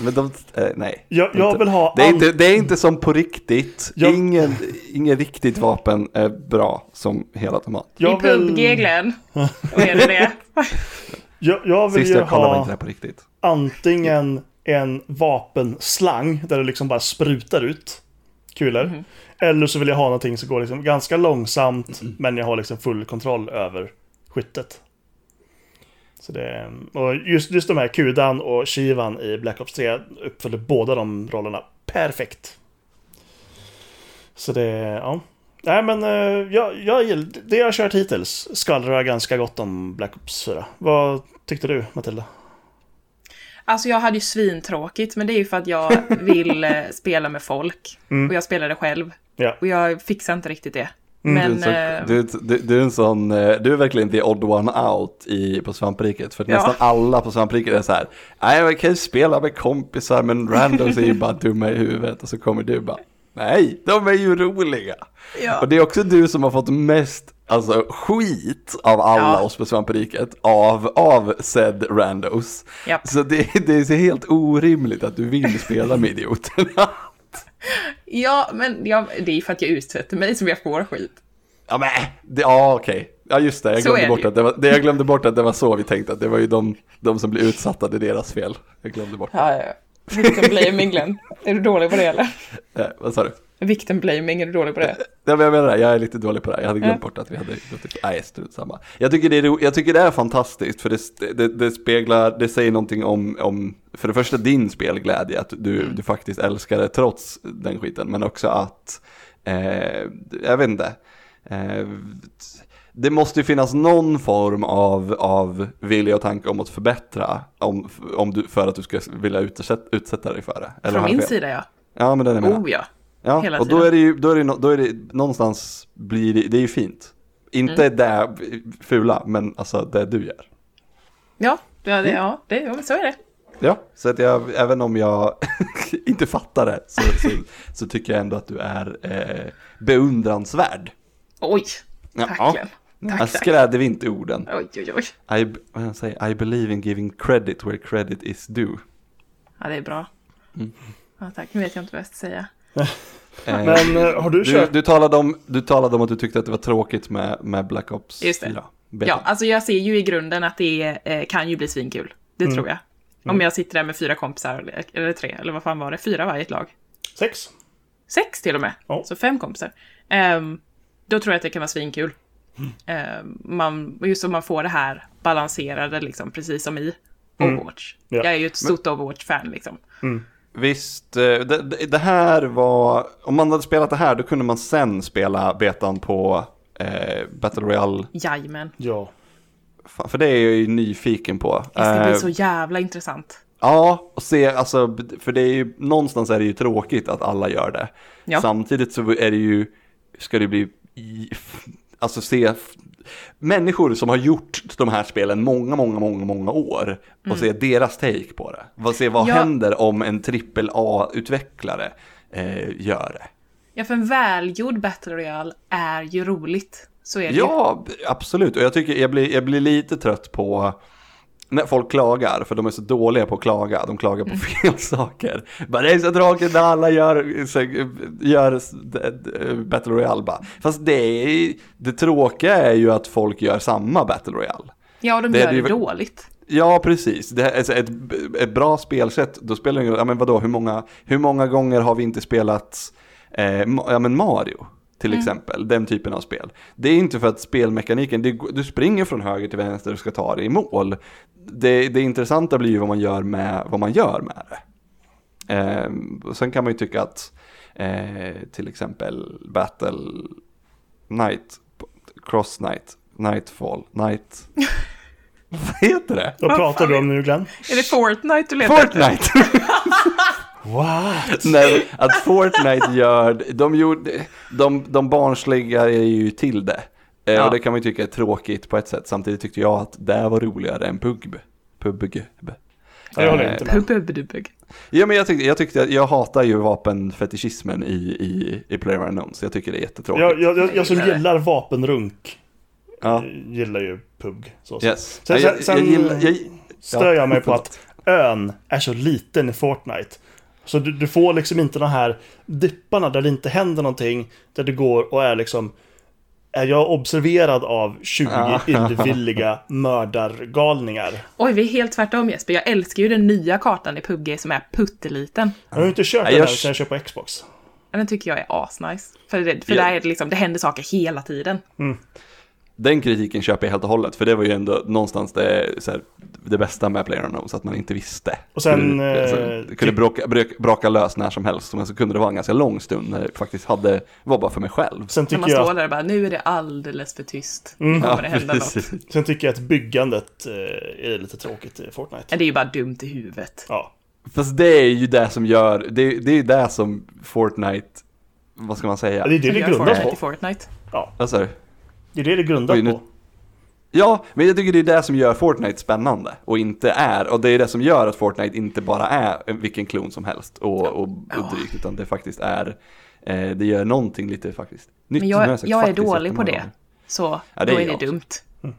Men de, eh, nej. jag, jag vill ha... Det är, all- inte, det är inte som på riktigt. Jag- Ingen, ingen riktigt vapen är bra som helautomat. jag I vill, PubG, Glenn. (laughs) Är det det? jag, jag vill Sist jag kollade var inte det här på riktigt. Antingen en vapenslang där det liksom bara sprutar ut kulor. Mhm. Eller så vill jag ha någonting som går liksom ganska långsamt men jag har liksom full kontroll över skyttet. Så det, och just, just de här Kudan och Shivan i Black Ops 3 uppfyller båda de rollerna perfekt. Så det, ja. Nej men eh, jag, jag, det jag har kört hittills skvallrar ganska gott om Black Ops 4. Vad tyckte du Matilda? Alltså jag hade ju svintråkigt, men det är ju för att jag vill eh, spela med folk. Mm. Och jag spelade själv. Ja. Och jag fixar inte riktigt det. Du, är Men... en sån- eh, du, du, du är en sån, eh, du är verkligen the odd one out i, på svampriket. För Ja. nästan alla på svampriket är så här, nej jag kan ju spela med kompisar men randoms är ju bara dumma i huvudet. Och så kommer du bara, nej de är ju roliga. ja. Och det är också du som har fått mest alltså, skit av alla Ja. oss på svampriket av, av said randos. Japp. Så det, det är så helt orimligt att du vill spela med idioterna. (laughs) ja, men jag, det är för att jag utsätter mig som jag får skit. Ja men, det, ja okej. Ja just det, jag glömde, det bort ju. att det, var, det, jag glömde bort att det var så vi tänkte, att det var ju de, de som blev utsatta, det är deras fel. Jag glömde bort. Ja, ja. Victim blaming, Glenn. Är du dålig på det eller? (laughs) Eh, vad sa du? Victim blaming, är du dålig på det? (laughs) Ja, men jag menar det, jag är lite dålig på det här. Jag hade glömt Ja. bort att vi hade. Nej, strunt samma. Jag tycker, det är, jag tycker det är fantastiskt, för det, det, det speglar, det säger någonting om, om, för det första din spelglädje, att du, du faktiskt älskar det trots den skiten, men också att, eh, jag vet inte, eh, det måste ju finnas någon form av, av vilja och tanke om att förbättra, om, om du, för att du ska vilja utsätta, utsätta dig för det. Eller Från min fel? sida, ja. Ja, men det är det jag menar. Oh ja. Ja, hela och då är det ju, då är det, då är det någonstans blir det, det är ju fint. Inte Mm. det fula, men alltså det du gör. Ja, det, det, ja det, ja, så är det. Ja, så att jag, även om jag (laughs) inte fattar det, så, så, så tycker jag ändå att du är eh, beundransvärd. Oj, Ja. tack. Jag Tack, tack. skräder inte orden. Oj, oj, oj. I, vad jag säger, I believe in giving credit where credit is due. Ja, det är bra. Mm. Ja, tack. Nu vet jag inte vad jag ska säga. Eh, Men eh, har du du, kört? du, talade om, du talade om att du tyckte att det var tråkigt med, med Black Ops Just det. 4. Beta. Ja, alltså jag ser ju i grunden att det eh, kan ju bli svinkul. Det Mm. tror jag. Om jag sitter där med fyra kompisar, eller- eller tre, eller vad fan var det? Fyra varje ett lag. Sex? Sex till och med. Ja. Så fem kompisar. Ehm, då tror jag att det kan vara svinkul. Mm. Ehm, man, just om man får det här balanserade, liksom, precis som i Overwatch. Mm. Ja. Jag är ju ett stort Overwatch-fan, liksom. Visst, eh, det, det- det här var, om man hade spelat det här då kunde man sen spela betan på eh, Battle Royale. Jajamän. Ja. Fan, För det är jag ju nyfiken på. Det ska bli Eh, så jävla intressant. Ja, och se, alltså, för det är ju, någonstans är det ju tråkigt att alla gör det. Ja. Samtidigt så är det ju, ska det bli, alltså se, människor som har gjort de här spelen många, många, många, många år och se deras take på det. Vad, se vad Mm. Ja. händer om en trippel A-utvecklare eh, gör det. Ja, för en välgjord Battle Royale är ju roligt. Så är det. Ja, absolut. Och jag tycker jag blir, jag blir lite trött på när folk klagar, för de är så dåliga på att klaga. De klagar Mm. på fel (laughs) saker. Bara, det är så tråkigt när alla gör, så, gör Battle Royale. Bara. Fast det, är, det tråkiga är ju att folk gör samma Battle Royale. Ja, och de Det gör är det ju- dåligt. Ja, precis. Det är alltså ett, ett bra spelsätt, då spelar det ingen roll. Ja, men vadå, hur många, hur många gånger har vi inte spelat eh, ja, men Mario? Till exempel, den typen av spel. Det är inte för att spelmekaniken, det, du springer från höger till vänster och ska ta det i mål. Det, det intressanta blir ju vad man gör med, vad man gör med det. Eh, och sen kan man ju tycka att eh, till exempel Battle Night, Cross Night, Nightfall, Night... (laughs) vad heter det? Vad pratar du om nu Glenn? Är det Fortnite du letar efter? Fortnite! (laughs) What? Nej, att Fortnite gör, de, gjorde, de, de barnsliga är ju till det. Eh, Ja. Och det kan man ju tycka är tråkigt på ett sätt. Samtidigt tyckte jag att det var roligare än PUBG. PUBG. Jag håller Eh, inte med. Pubbedubug. Ja men jag tyckte, jag tyckte, att- jag hatar ju vapenfetischismen i, i, i Player Unknowns. Jag tycker det är jättetråkigt. Jag, jag, jag, jag som gillar vapenrunk Ja. eh, gillar ju PUG. Så. Yes. Sen- sen- jag gillar, jag, Stör Ja, jag mig på (laughs) att ön är så liten i Fortnite. Så du, du får liksom inte de här dipparna där det inte händer någonting. Där det går och är liksom... Är jag observerad av 20 Ah. illvilliga mördargalningar? Oj, vi är helt tvärtom Jesper. Jag älskar ju den nya kartan i PubG som är putteliten. Jag har inte kört den jag- här sen jag köpte på Xbox. Den tycker jag är asnice. För, det, för Ja. där är det liksom, det händer saker hela tiden. Den kritiken köper jag helt och hållet, för det var ju ändå någonstans det, så här, det bästa med PlayerUnknown's, att man inte visste. Och sen, Kunde- alltså, eh, det kunde typ- bråka, brök- braka lös när som helst, men så kunde det vara en ganska lång stund när det faktiskt hade, var bara för mig själv. Sen När tycker, man står jag, där och bara, nu är det alldeles för tyst. Mm. Kommer det hända något. sen tycker jag att byggandet eh, är lite tråkigt i Fortnite. Ja, Det är ju bara dumt i huvudet. Ja. Fast det är ju det som gör, det, det är ju det som Fortnite, vad ska man säga? Det är det det i på. Fortnite. Sa du? Det är det det grundar nu- på. Ja, men jag tycker det är det som gör Fortnite spännande och inte är, och det är det som gör att Fortnite inte bara är en- vilken klon som helst och, och, och drygt, utan det faktiskt är, eh, det gör någonting lite faktiskt nytt. Men jag, sagt jag är dålig på det. gånger. Så Ja, det då är är det jag också. dumt.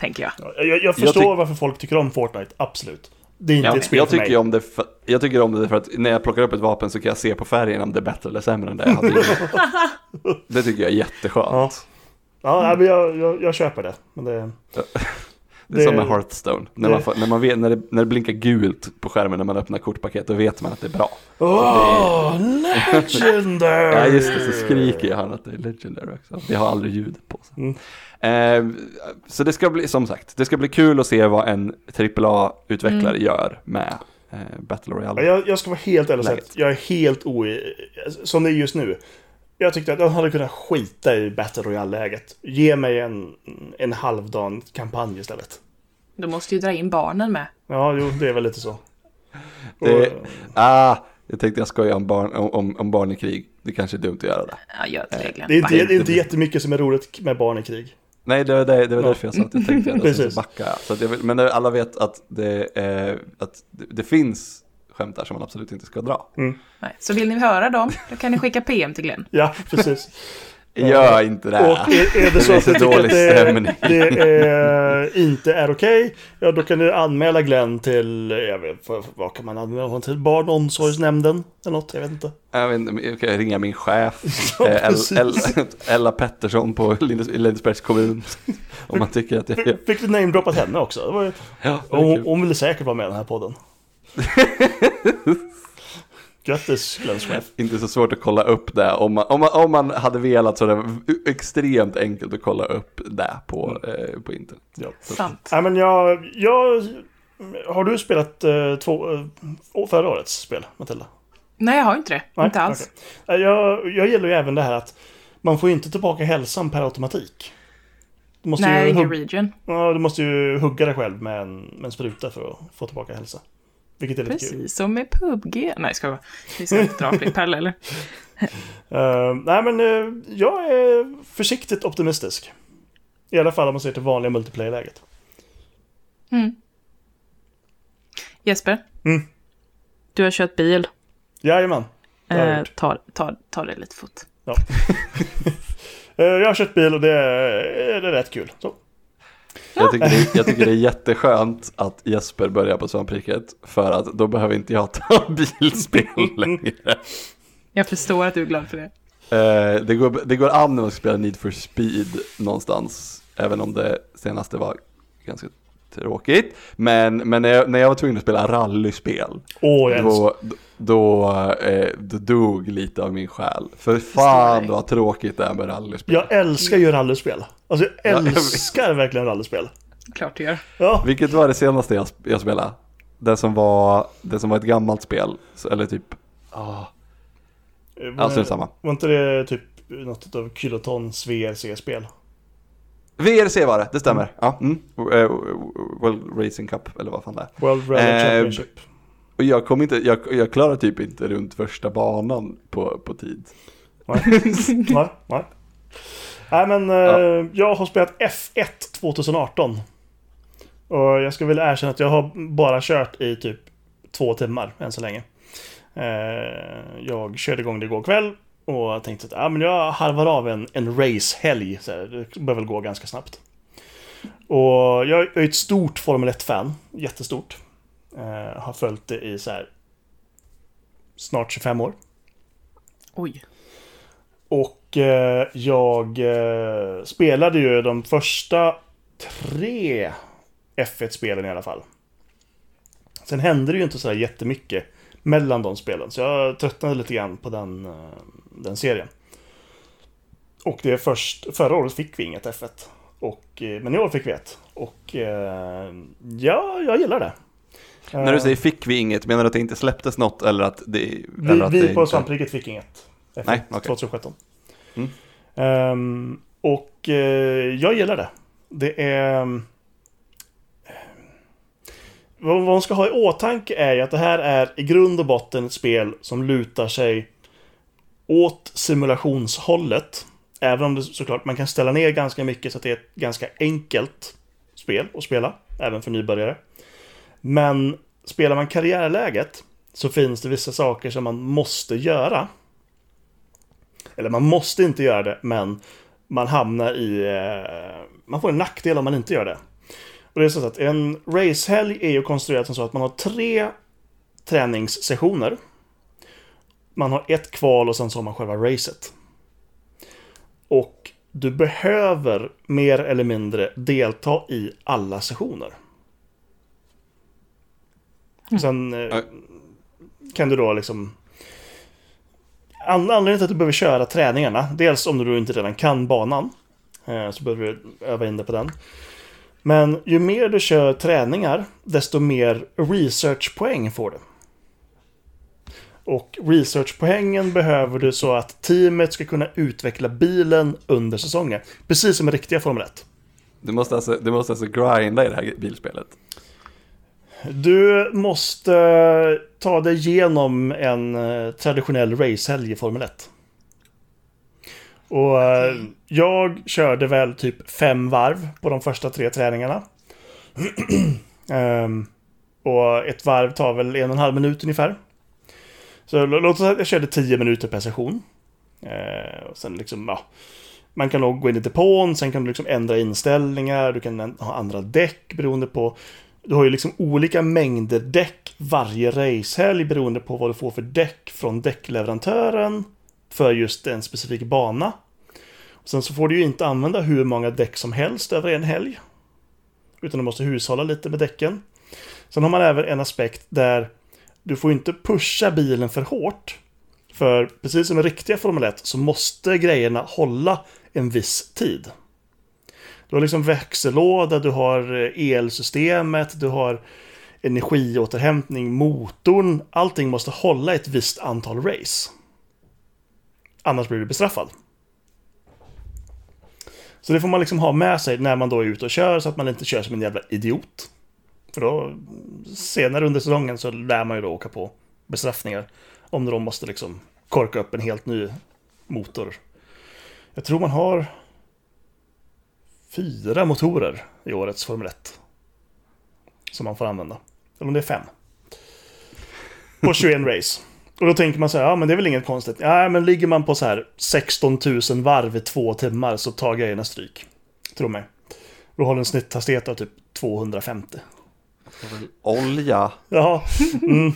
Tänker jag. Ja, Jag, jag förstår varför folk tycker om Fortnite, absolut. Det är inte Ja, ett spel jag för mig. tycker, om det för, jag tycker om det för att när jag plockar upp ett vapen så kan jag se på färgen om det är bättre eller sämre än det jag hade. (laughs) Det tycker jag är jätteskönt. Ja. Ja, nej, men jag, jag, jag köper det. Men det... Det är som Det- med Hearthstone. När, det- man får, när, man vet, när, det, när det blinkar gult på skärmen när man öppnar kortpaket, då vet man att det är bra. Åh, legendary! Ja just det, så skriker han att det är legendary också. Det har aldrig ljud på sig. Mm. Eh, så det ska bli, som sagt, det ska bli kul att se vad en AAA-utvecklare gör med eh, Battle Royale. Jag, jag ska vara helt ärlig och jag är helt o... Som det är just nu. Jag tyckte att jag hade kunnat skita i Battle Royale-läget. Ge mig en, en halvdan kampanj istället. Du måste ju dra in barnen med. Ja, jo, det är väl lite så. Det- Och, Ah, jag tänkte jag skojar om barn, om, om, om barn i krig. Det kanske är dumt att göra det. Ja, gör det Glenn. det är inte, det är inte jättemycket som är roligt med barn i krig. Nej, det var, det, det var Ja. därför jag sa att jag tänkte det. Sen Precis. så jag. Att jag. Men alla vet att det, eh, att det, det finns skämt där som man absolut inte ska dra. Nej. Så vill ni höra dem, då kan ni skicka PM till Glenn. Ja, precis. (laughs) Gör inte det. Och är, är det så Det är att du tycker att det, det är, inte är okej, ja då kan du anmäla Glenn till, jag vet, vad, kan man anmäla honom till? Barn och omsorgsnämnden eller något, jag vet inte. Jag vet inte, jag kan ringa min chef, (laughs) Ja, eh, El- precis. El- Ella Pettersson på Lindes- Lindesbergs kommun. Om man tycker att jag Fick, fick du namedroppat henne också? Det var, ju- Ja, det hon, hon ville säkert vara med i den här podden. (laughs) Grattis Glenns chef. Inte så svårt att kolla upp det. Om man, om man, om man hade velat så är det extremt enkelt att kolla upp det på, eh, på internet. Ja. Sant. Nej men jag, jag... Har du spelat eh, två, eh, förra årets spel, Matilda? Nej, jag har inte det. Nej, inte alls. okej. Eh, Jag, jag gillar ju även det här att man får inte tillbaka hälsan per automatik. Du måste, Nej, ju, ingen region. ja, du måste ju hugga dig själv med en, med en spruta för att få tillbaka hälsa. Vilket är lite kul. Precis som med PubG. Nej, ska jag Vi ska inte dra fler (laughs) paralleller. Eh, nej men eh, jag är försiktigt optimistisk. I alla fall om man ser till vanliga multiplayer-läget. Mm. Jesper. Mm. Du har kört bil. Jajamän. Eh, ta, ta, ta det lite fort. (laughs) Eh, jag har kört bil och det är, det är rätt kul. Så. Jag tycker, det, jag tycker det är jätteskönt att Jesper börjar på svampriket. För att då behöver inte jag ta (laughs) bilspel längre. Jag förstår att du är glad för det. Eh, det, går, det går an när man ska spela Need for Speed någonstans. Även om det senaste var ganska tråkigt. Men, men när, jag, när jag var tvungen att spela rallyspel. Jag älskar. Då, då, eh, då dog lite av min själ. För fan vad tråkigt det är med rallyspel. Jag älskar ju rallyspel. Alltså jag Ja, älskar verkligen rallyspel. Klart du gör. Ja, Vilket var det senaste jag, jag spelade? Det som var, det som var ett gammalt spel. Eller typ, ah, alltså det är samma. Var inte det typ något av Kilotons VRC-spel? VRC var det, det stämmer. Ja, mm. Eh, World Racing Cup, eller vad fan det är. World Rally Eh, Championship. Och jag kom inte, jag, jag klarade typ inte runt första banan på, på tid. Nej. (laughs) nej, nej. Nej men eh, Ja. jag har spelat F1 2018. Och jag ska väl erkänna att jag har bara kört i typ två timmar än så länge. Eh, jag körde igång det igår kväll och tänkte att ah, men jag harvar av en, en racehelg. Så det bör väl gå ganska snabbt. Och jag är ett stort Formel 1-fan. Jättestort. Eh, har följt det i så här snart 25 år. Oj. Och eh, jag eh, spelade ju de första tre F1-spelen i alla fall. Sen hände det ju inte sådär jättemycket mellan de spelen. Så jag tröttnade lite grann på den, eh, den serien. Och det är först, förra året fick vi inget F1. Och, eh, men i år fick vi ett. Och eh, ja, jag gillar det. När du Eh, säger fick vi inget, menar du att det inte släpptes något eller att det... vi, eller att vi det på inte... svampriket fick inget. F1 Nej, okej. 2017. Mm. Ehm, och eh, jag gillar det. Det är... ehm, Vad vad man ska ha i åtanke är ju att det här är i grund och botten ett spel som lutar sig åt simulationshållet. Även om det såklart man kan ställa ner ganska mycket så att det är ett ganska enkelt spel att spela. Även för nybörjare. Men spelar man karriärläget så finns det vissa saker som man måste göra. Eller man måste inte göra det, men man hamnar i... Eh, man får en nackdel om man inte gör det. Och det är så att en racehelg är ju konstruerad som så att man har tre träningssessioner. Man har ett kval och sen så har man själva racet. Och du behöver mer eller mindre delta i alla sessioner. Sen eh, kan du då liksom... An- Anledningen till att du behöver köra träningarna, dels om du då inte redan kan banan, eh, så behöver du öva in dig på den. Men ju mer du kör träningar, desto mer researchpoäng får du. Och researchpoängen behöver du så att teamet ska kunna utveckla bilen under säsongen. Precis som i riktiga Formel 1. Du måste, alltså, du måste alltså grinda i det här bilspelet. Du måste ta dig igenom en eh, traditionell racehelg i Formel 1. Och eh, jag körde väl typ fem varv på de första tre träningarna. (clears throat) Ehm, och ett varv tar väl en och en halv minut ungefär. Så låt oss säga att jag körde 10 minuter per session. Eh, och sen liksom, ja. man kan nog gå in i depån, sen kan du liksom ändra inställningar, du kan ha andra däck beroende på... Du har ju liksom olika mängder däck varje racehelg beroende på vad du får för däck från däckleverantören för just en specifik bana. Sen så får du ju inte använda hur många däck som helst över en helg. Utan du måste hushålla lite med däcken. Sen har man även en aspekt där du får inte pusha bilen för hårt. För precis som i riktiga Formel 1 så måste grejerna hålla en viss tid. Du har liksom växellåda, du har eh, elsystemet, du har energiåterhämtning, motorn. Allting måste hålla ett visst antal race. Annars blir du bestraffad. Så det får man liksom ha med sig när man då är ute och kör så att man inte kör som en jävla idiot. För då senare under säsongen så lär man ju då åka på bestraffningar. Om de måste liksom korka upp en helt ny motor. Jag tror man har fyra motorer i årets Formel 1. Som man får använda. Eller om det är fem. På 21 race. Och då tänker man så här, ja men det är väl inget konstigt. Ja men ligger man på så här 16 000 varv i två timmar så tar grejerna stryk. Tro mig. Då har du en snitthastighet av typ 250. Olja. Ja. Mm.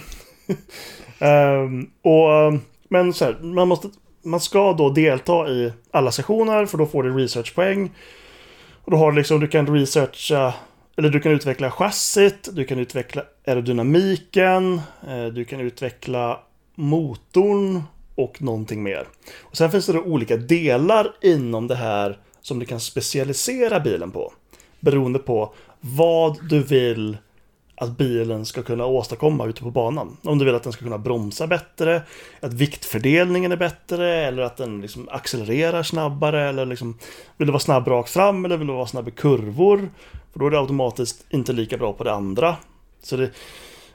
um, och, ehm, men så här, man, måste, man ska då delta i alla sessioner för då får du researchpoäng. Och då har du liksom, du kan researcha, eller du kan utveckla chassit, du kan utveckla aerodynamiken, eh, du kan utveckla motorn och någonting mer. Och sen finns det då olika delar inom det här som du kan specialisera bilen på. Beroende på vad du vill att bilen ska kunna åstadkomma ute på banan. Om du vill att den ska kunna bromsa bättre, att viktfördelningen är bättre eller att den liksom accelererar snabbare eller liksom vill du vara snabb rakt fram eller vill du vara snabb i kurvor? För då är det automatiskt inte lika bra på det andra. Så det,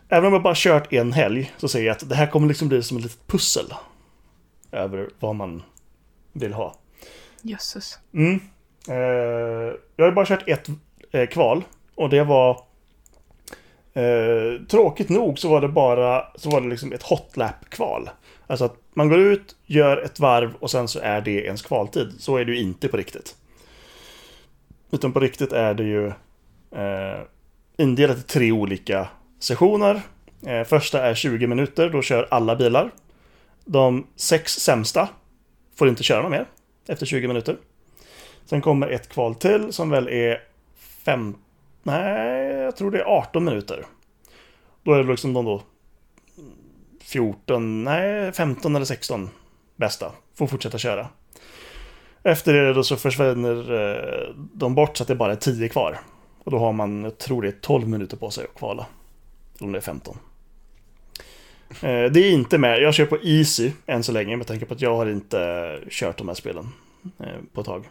även om jag bara kört en helg så säger jag att det här kommer liksom bli som ett litet pussel över vad man vill ha. Jösses. Mm. Eh, jag har bara kört ett eh, kval och det var Eh, tråkigt nog så var det bara så var det liksom ett hotlap-kval. Alltså att man går ut, gör ett varv och sen så är det ens kvaltid. Så är det ju inte på riktigt. Utan på riktigt är det ju eh, indelat i tre olika sessioner. Eh, första är 20 minuter, då kör alla bilar. De sex sämsta får inte köra mer efter 20 minuter. Sen kommer ett kval till som väl är 15 Nej, jag tror det är 18 minuter. Då är det liksom de då 14, nej 15 eller 16 bästa får fortsätta köra. Efter det då så försvinner eh, de bort så att det bara är 10 kvar. Och då har man, jag tror det är 12 minuter på sig att kvala. Eller om det är 15. Eh, det är inte med, jag kör på Easy än så länge med tanke på att jag har inte kört de här spelen eh, på ett tag.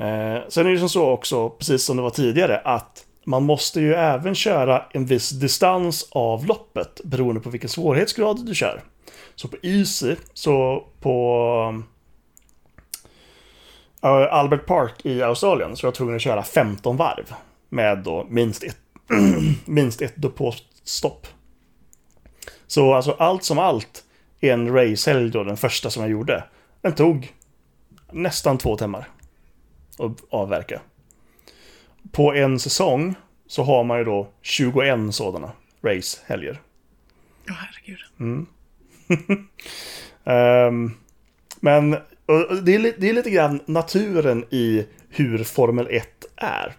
Eh, sen är det som så också, precis som det var tidigare, att man måste ju även köra en viss distans av loppet beroende på vilken svårighetsgrad du kör. Så på Easy, så på eh, Albert Park i Australien så var jag tvungen att köra 15 varv med då minst ett, (clears throat) minst ett depåstopp. Så alltså allt som allt, en racehelg då, den första som jag gjorde, den tog nästan två timmar att avverka. På en säsong så har man ju då 21 sådana racehelger. Ja, oh, herregud. Mm. um, (laughs) men det är, det är lite grann naturen i hur Formel 1 är.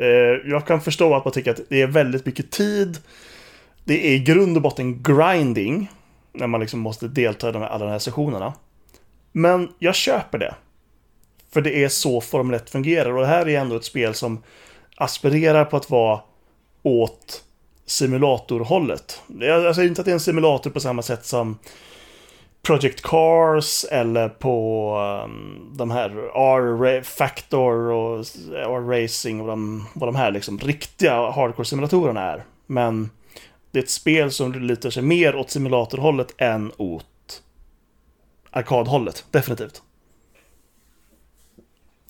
Uh, jag kan förstå att man tycker att det är väldigt mycket tid. Det är i grund och botten grinding. När man liksom måste delta i de här, alla de här sessionerna. Men jag köper det. För det är så Formel 1 fungerar och det här är ändå ett spel som aspirerar på att vara åt simulatorhållet. Jag alltså, säger inte att det är en simulator på samma sätt som Project Cars eller på um, de här R-Factor och R-Racing och de, vad de här liksom riktiga hardcore-simulatorerna är. Men det är ett spel som lutar sig mer åt simulatorhållet än åt arkadhållet, definitivt.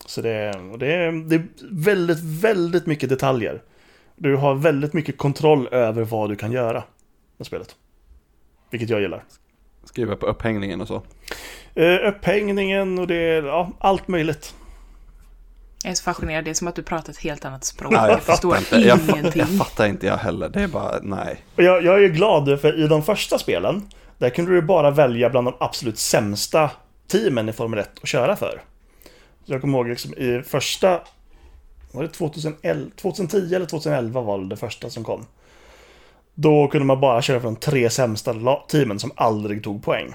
Så det, det, är, det är väldigt, väldigt mycket detaljer. Du har väldigt mycket kontroll över vad du kan göra med spelet. Vilket jag gillar. Skriva på upphängningen och så? Eh, upphängningen och det är ja, allt möjligt. Jag är så fascinerad, det är som att du pratar ett helt annat språk. Ja, jag förstår inte. Jag, ingenting. jag fattar inte jag heller. Det är bara, nej. Jag, jag är glad för i de första spelen, där kunde du bara välja bland de absolut sämsta teamen i Formel 1 att köra för. Så jag kommer ihåg liksom i första, var det 2011, 2010 eller 2011 var det det första som kom. Då kunde man bara köra de tre sämsta teamen som aldrig tog poäng.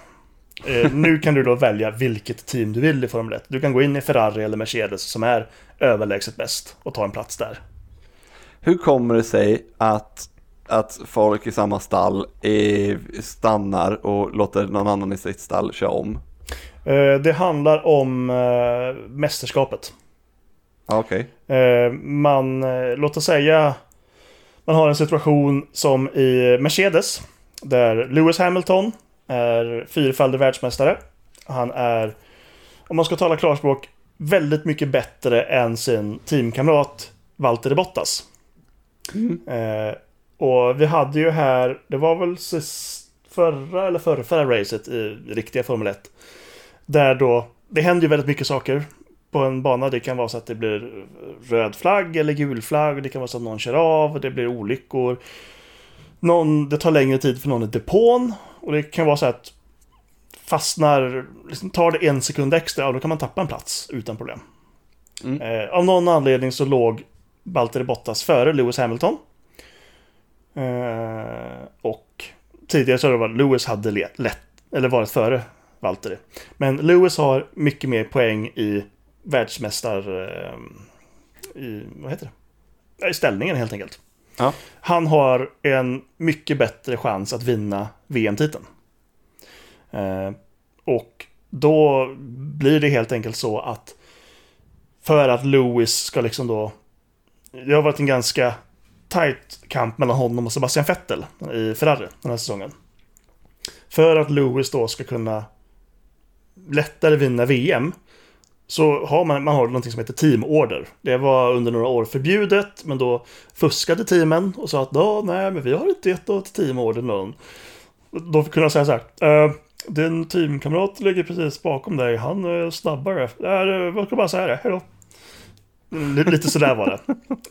Eh, (laughs) nu kan du då välja vilket team du vill i Formel 1. Du kan gå in i Ferrari eller Mercedes som är överlägset bäst och ta en plats där. Hur kommer det sig att, att folk i samma stall eh, stannar och låter någon annan i sitt stall köra om? Eh, det handlar om eh, mästerskapet. Okej. Eh, man, låt oss säga, man har en situation som i Mercedes, där Lewis Hamilton är fyrfaldig världsmästare. Han är, om man ska tala klarspråk, väldigt mycket bättre än sin teamkamrat Valtteri Bottas. Eh, och vi hade ju här, det var väl förra eller förra, förra racet i riktiga Formel 1. Där då, det händer ju väldigt mycket saker på en bana. Det kan vara så att det blir röd flagg eller gul flagg. Det kan vara så att någon kör av, det blir olyckor. Någon, det tar längre tid för någon i depån. Och det kan vara så att fastnar, liksom tar det en sekund extra, och då kan man tappa en plats utan problem. Mm. Eh, av någon anledning så låg Valtteri Bottas före Lewis Hamilton. Eh, och tidigare så var det Lewis hade le- lätt, eller varit före Valtteri. Men Lewis har mycket mer poäng i världsmästar... Eh, i, vad heter det? I ställningen helt enkelt. Ja. Han har en mycket bättre chans att vinna VM-titeln. Eh, och då blir det helt enkelt så att för att Lewis ska liksom då... Det har varit en ganska tight kamp mellan honom och Sebastian Vettel i Ferrari den här säsongen. För att Lewis då ska kunna lättare vinna VM så har man, man har någonting som heter teamorder. Det var under några år förbjudet, men då fuskade teamen och sa att "Ja, nej, men vi har inte gett något teamorder någon. Då kunde jag säga så här. "Eh, din teamkamrat ligger precis bakom dig, han är snabbare. Äh, jag ska bara säga det, hejdå. Mm, li- Lite sådär var det.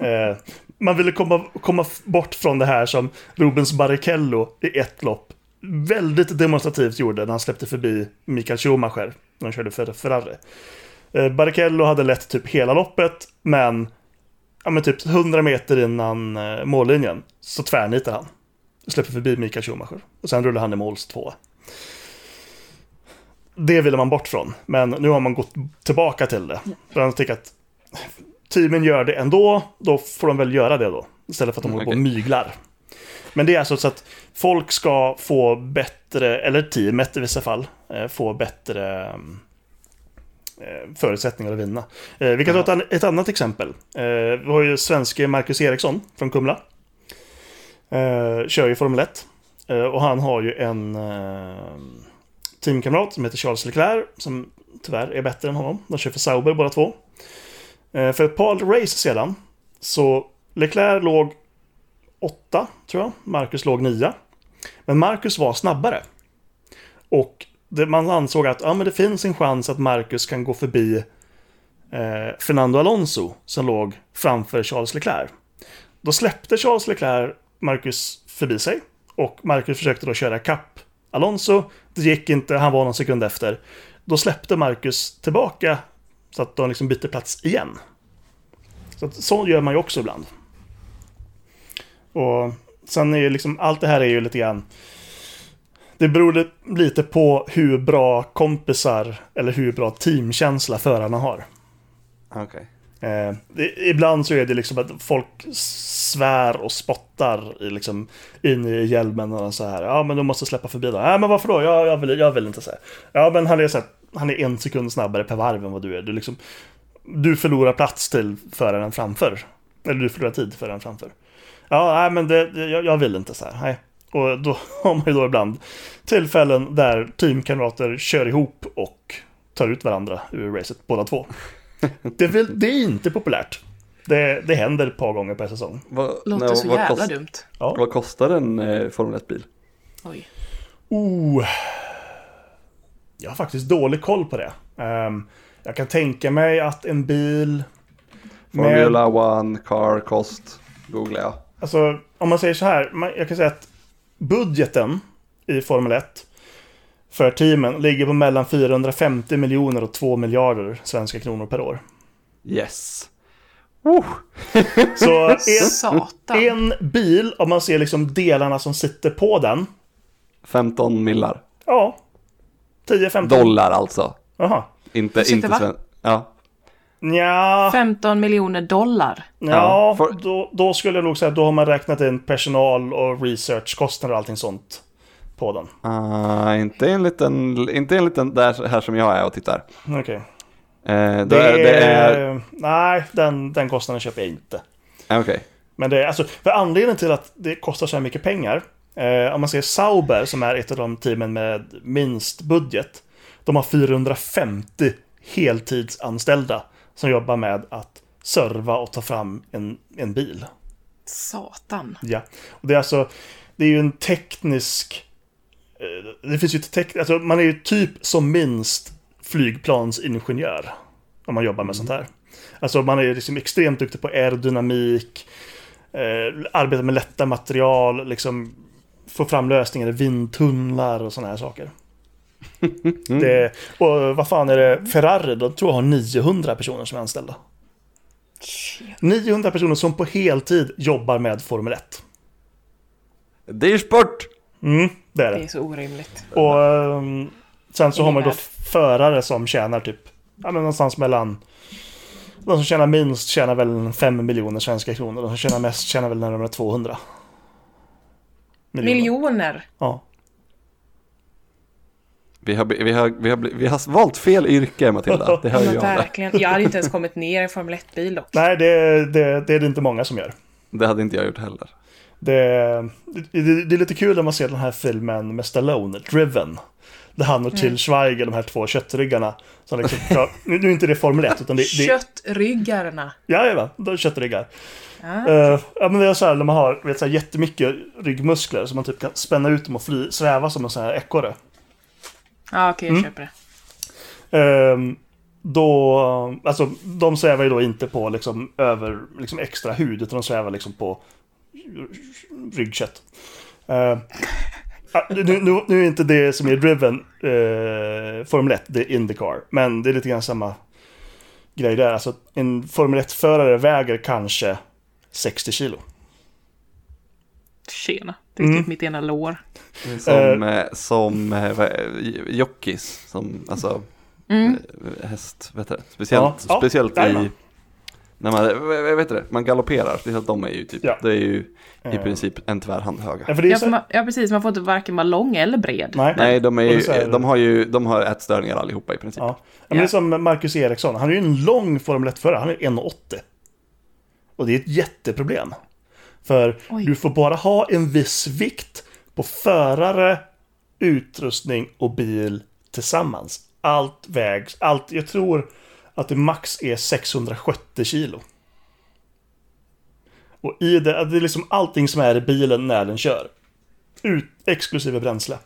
(laughs) Eh, man ville komma, komma bort från det här som Rubens Barrichello i ett lopp väldigt demonstrativt gjorde när han släppte förbi Mikael Schumacher när han körde för Ferrari. Eh, Barrichello hade lett typ hela loppet, men, ja, men typ 100 meter innan eh, mållinjen så tvärnitar han. Släpper förbi Mikael Schumacher. Och sen rullar han i måls två. Det ville man bort från, men nu har man gått tillbaka till det. För man tycker att teamen gör det ändå, då får de väl göra det då. Istället för att de Mm, håller på och myglar. Men det är alltså så att folk ska få bättre, eller teamet i vissa fall, eh, få bättre mm, eh, förutsättningar att vinna. Eh, Vi kan ta ett, an- ett annat exempel. Eh, Vi har ju svenske Marcus Eriksson från Kumla. Eh, Kör ju Formel 1. Eh, Och han har ju en eh, teamkamrat som heter Charles Leclerc, som tyvärr är bättre än honom. De kör för Sauber båda två. Eh, För ett par race sedan så Leclerc låg åtta, tror jag. Marcus låg nia. Men Marcus var snabbare. Och det, man ansåg att ja, men det finns en chans att Marcus kan gå förbi eh, Fernando Alonso som låg framför Charles Leclerc. Då släppte Charles Leclerc Marcus förbi sig och Marcus försökte då köra kapp Alonso. Det gick inte, han var någon sekund efter. Då släppte Marcus tillbaka så att de liksom bytte plats igen. Så, att, så gör man ju också ibland. Och sen är ju liksom, allt det här är ju lite grann det beror li- lite på hur bra kompisar eller hur bra teamkänsla förarna har. Okej. Eh, det, ibland så är det liksom att folk svär och spottar i liksom, in i hjälmen och så här. Ja, men du måste släppa förbi då. Ja, men varför då? Jag, jag, vill, jag vill inte säga. Ja, men han är, så här, han är en sekund snabbare per varv än vad du är. Du, liksom, du förlorar plats till föraren framför. Eller du förlorar tid för den framför. Ja, nej, men det, jag, jag vill inte så här. Nej. Och då (laughs) har man ju då ibland tillfällen där teamkamrater kör ihop och tar ut varandra ur racet, båda två. Det är, väl, det är inte populärt. Det, det händer ett par gånger per säsong. Vad, Låter nej, så vad jävla kost- dumt. Ja. Vad kostar en eh, Formel 1-bil? Oj. Oh. Jag har faktiskt dålig koll på det. Ehm, jag kan tänka mig att en bil... Formula One, car, cost. Googlar jag. Alltså, om man säger så här. man- Jag kan säga att budgeten i Formel 1 för teamen ligger på mellan 450 miljoner och 2 miljarder svenska kronor per år. Yes. Oh. (laughs) Så en, en bil, om man ser liksom delarna som sitter på den. 15 millar. Ja. 10-15. Dollar alltså. Jaha. Inte, inte va? sven... Ja. Nja. 15 miljoner dollar. Ja, Ja, för- då, då skulle jag nog säga att då har man räknat in personal och researchkostnader och allting sånt på den. Ah, inte en liten, inte en liten där här som jag är och tittar. Okej. Eh, då Det, är, det är... Nej, den, den kostnaden köper jag inte. eh, Okej. Men det är alltså, för anledningen till att det kostar så här mycket pengar, eh, om man ser Sauber som är ett av de teamen med minst budget, de har 450 heltidsanställda som jobbar med att serva och ta fram en, en bil. Satan. Ja, och det är alltså, det är ju en teknisk, eh, det finns ju tek, alltså man är ju typ som minst flygplansingenjör om man jobbar med sånt här. Alltså man är liksom extremt duktig på aerodynamik, eh, arbetar med lätta material, liksom få fram lösningar i vindtunnlar och sådana här saker. Det, och vad fan är det, Ferrari, de tror jag har 900 personer som är anställda. 900 personer som på heltid jobbar med Formel 1. Dyr sport! Mm, det är Det det. är så orimligt. Och ehm, sen så har man då förare som tjänar typ, ja men någonstans mellan de som tjänar minst tjänar väl 5 miljoner svenska kronor. De som tjänar mest tjänar väl närmare 200. Miljoner. Ja. Vi har, vi, har, vi, har, vi har valt fel yrke Matilda, (laughs) det hör ju Men jag verkligen. Jag hade inte ens kommit ner i Formel 1-bil dock. Nej, det, det, det är det inte många som gör. Det hade inte jag gjort heller. Det, det, det är lite kul när man ser den här filmen med Stallone, Driven. Där han och Till Schweiger, de här två köttryggarna. Som liksom, ja, nu nu är inte det Formel 1, utan det, det Köttryggarna. Jajamän, de är köttryggar. Ah. Eh, ja men det är så här när man har vet, så här, jättemycket ryggmuskler så man typ kan spänna ut dem och fly, sväva som en sån här ekorre. Ja, okej, Mm. jag köper det. Ehm, då, alltså de svävar ju då inte på liksom över liksom extra hud utan de svävar liksom på ryggkött. Uh, nu, nu, nu är inte det som är driven uh, Formel 1, det är Indycar. Men det är lite grann samma grej där. Alltså en Formel 1-förare väger kanske 60 kilo. Tjena. Det är Mm. typ mitt ena lår. Som, eh, som eh, jockeys, som alltså Mm. eh, häst, vet du, speciellt, Ja, ja, speciellt i, jajamän. när man, vet du, det, man galopperar, speciellt de är ju typ, Ja. det är ju i princip en tvärhand höga. Ja, för det är Ja, så, för man, ja, precis. Man får inte varken vara lång eller bred. nej. Nej, de, ju, de har ju de har ätstörningar allihopa i princip. Ja. Ja, men det är som Marcus Eriksson. Han är ju en lång Formel 1-förare. Han är 1,80. Och det är ett jätteproblem. För Oj. du får bara ha en viss vikt på förare, utrustning och bil tillsammans. Allt vägs, allt, jag tror att det max är 670 kilo. Och i det, det är liksom allting som är i bilen när den kör. Ut, exklusive bränsle.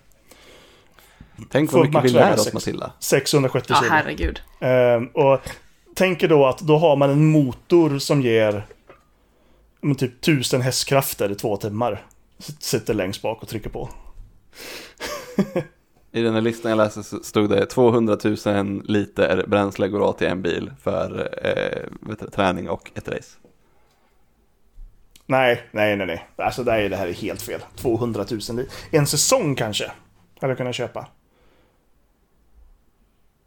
Tänk vad mycket vi lär oss. Matilda. 670 Ja, kilo. herregud. Ehm, och tänker då att då har man en motor som ger men typ 1000 hästkrafter i två timmar. S- Sitter längst bak och trycker på. (laughs) I den här listan jag läste så stod det 200 000 liter bränsle går åt till en bil för eh, vet du, träning och ett race. Nej, nej, nej, nej. Alltså det, är, det här är helt fel. 200 000 li- En säsong kanske. Hade jag kunnat köpa.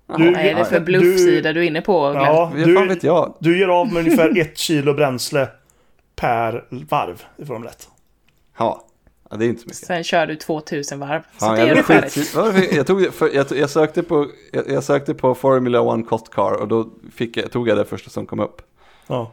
Du- Vad är det för du- bluffsida du är inne på, Glenn? Ja, Vad fan du, vet jag? du gör av med ungefär ett kilo bränsle per varv i Formel 1. Ja, ja det är inte så mycket. Sen kör du 2000 varv. Så Fan, det är ungefär skit, jag, tog, för, jag, jag, sökte på, jag, jag sökte på Formula One Cost Car och då fick jag, tog jag det första som kom upp. Ja.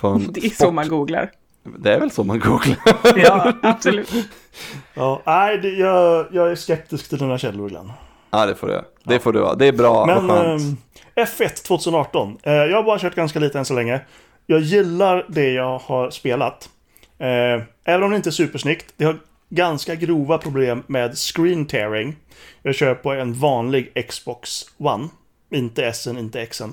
Från (laughs) Det är så Sport. man googlar. Det är väl så man googlar. (laughs) Ja, absolut. (laughs) ja nej, det, jag, jag är skeptisk till dina källor, Glenn. ja, det får du Det får du vara. Det är bra, Men ehm, F1 2018. Eh, jag har bara kört ganska lite än så länge. Jag gillar det jag har spelat. Eh, även om det inte är supersnyggt. Det har ganska grova problem med screen tearing. Jag kör på en vanlig Xbox One. Inte S'en, inte X'en.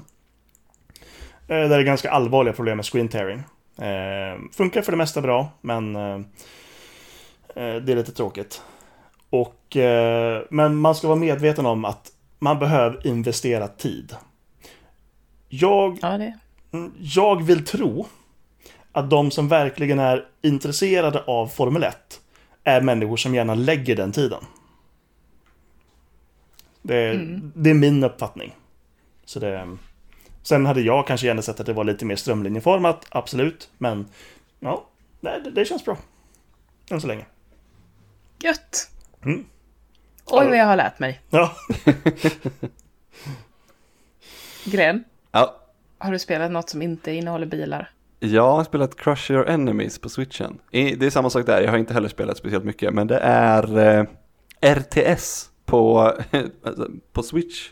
Eh, där det är ganska allvarliga problem med screen tearing. Eh, funkar för det mesta bra, men eh, eh det är lite tråkigt. Och, eh, men man ska vara medveten om att man behöver investera tid. Jag, Ja, det jag vill tro att de som verkligen är intresserade av Formel 1 är människor som gärna lägger den tiden. Det, det är min uppfattning. Så det, sen hade jag kanske gärna sett att det var lite mer strömlinjeformat, absolut. Men ja, det, det känns bra. Än så länge. Gött! Mm. Oj, vad jag har lärt mig. Ja, (laughs) Gren, Ja, har du spelat något som inte innehåller bilar? jag har spelat Crush Your Enemies på switchen. Det är samma sak där, jag har inte heller spelat speciellt mycket, men det är eh, RTS på, (laughs) alltså, på switch.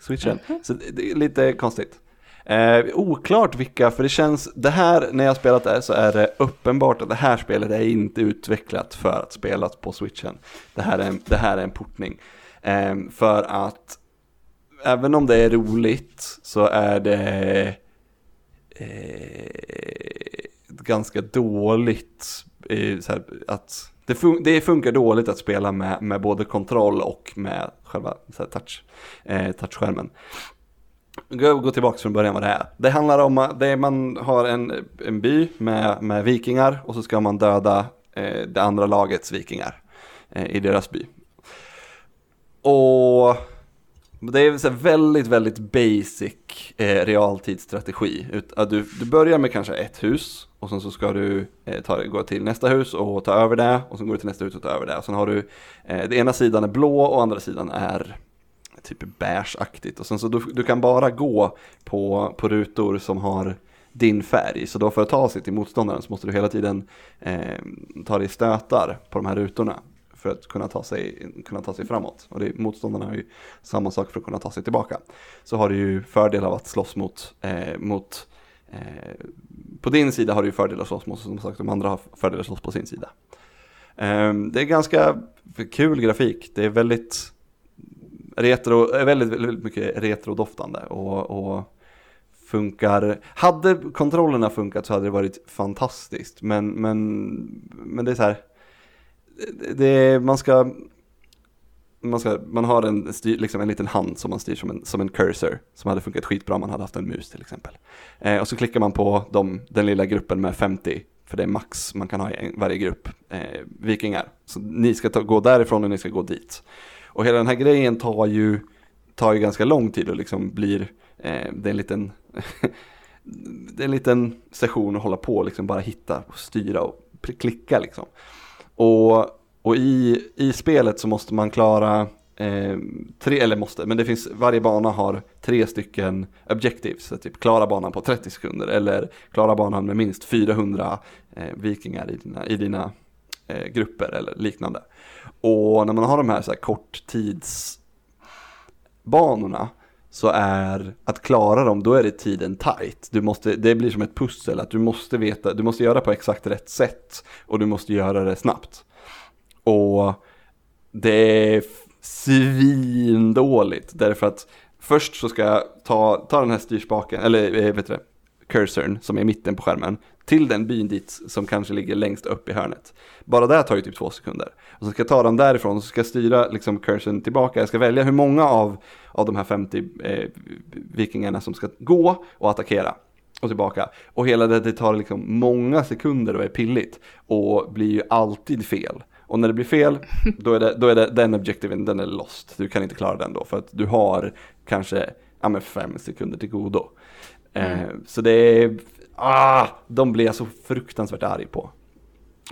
switchen. Så det är lite konstigt. Eh, oklart vilka, för det känns, det här, när jag har spelat det så är det uppenbart att det här spelet är inte utvecklat för att spelas på switchen. Det här är en, det här är en portning. Eh, för att även om det är roligt så är det eh, ganska dåligt. Eh, så här, att det, fun- det funkar dåligt att spela med, med både kontroll och med själva så här, touch, eh, touchskärmen. Gå, gå tillbaka från början vad det är. Det handlar om att det man har en, en by med, med vikingar och så ska man döda eh, det andra lagets vikingar eh, i deras by. Och det är så väldigt, väldigt basic eh, realtidsstrategi. Ut, du, du börjar med kanske ett hus och sen så ska du eh, ta, gå till nästa hus och ta över det och sen går du till nästa hus och tar över det. Och sen har du, eh, den ena sidan är blå och andra sidan är typ beigeaktigt. Och sen så du, du kan bara gå på, på rutor som har din färg. Så då för att ta sig till motståndaren så måste du hela tiden eh, ta dig stötar på de här rutorna för att kunna ta sig, kunna ta sig framåt. Och det, motståndarna har ju samma sak för att kunna ta sig tillbaka. Så har du ju fördel av att slåss mot, eh, mot eh, på din sida har du ju fördel att slåss mot, som sagt de andra har fördel att slåss på sin sida. Eh, det är ganska kul grafik, det är väldigt retro, eh, väldigt, väldigt mycket retrodoftande och, och funkar. Hade kontrollerna funkat så hade det varit fantastiskt. Men, men, men det är så här. Det, man ska man, ska, man har en, styr, liksom en liten hand som man styr som en, som en cursor. Som hade funkat skitbra om man hade haft en mus till exempel. Eh, och så klickar man på de, den lilla gruppen med 50. För det är max man kan ha i en, varje grupp eh, vikingar. Så ni ska ta, gå därifrån och ni ska gå dit. Och hela den här grejen tar ju, tar ju ganska lång tid och liksom blir, eh, det är en liten, (laughs) det är en liten session att hålla på och liksom bara hitta och styra och klicka liksom. Och, och i, i spelet så måste man klara eh, tre, eller måste, men det finns, varje bana har tre stycken objectives. Så typ klara banan på 30 sekunder eller klara banan med minst 400 eh, vikingar i dina, i dina eh, grupper eller liknande. Och när man har de här, så här korttidsbanorna så är att klara dem, då är det tiden tight. Du måste, det blir som ett pussel, att du måste veta, du måste göra på exakt rätt sätt och du måste göra det snabbt. Och det är svindåligt därför att först så ska jag ta, ta den här styrspaken, eller eh, vet du det, cursorn som är i mitten på skärmen till den byn dit som kanske ligger längst upp i hörnet. Bara det tar ju typ två sekunder. Och så ska jag ta den därifrån och så ska jag styra liksom cursorn tillbaka. Jag ska välja hur många av, av de här 50 eh, vikingarna som ska gå och attackera och tillbaka. Och hela det, det tar liksom många sekunder och är pilligt och blir ju alltid fel. Och när det blir fel, (laughs) då är, det, då är det, den objektiven, den är lost. Du kan inte klara den då för att du har kanske ja, fem sekunder till godo. Mm. Eh, så det är, ah, de blir jag så fruktansvärt arg på.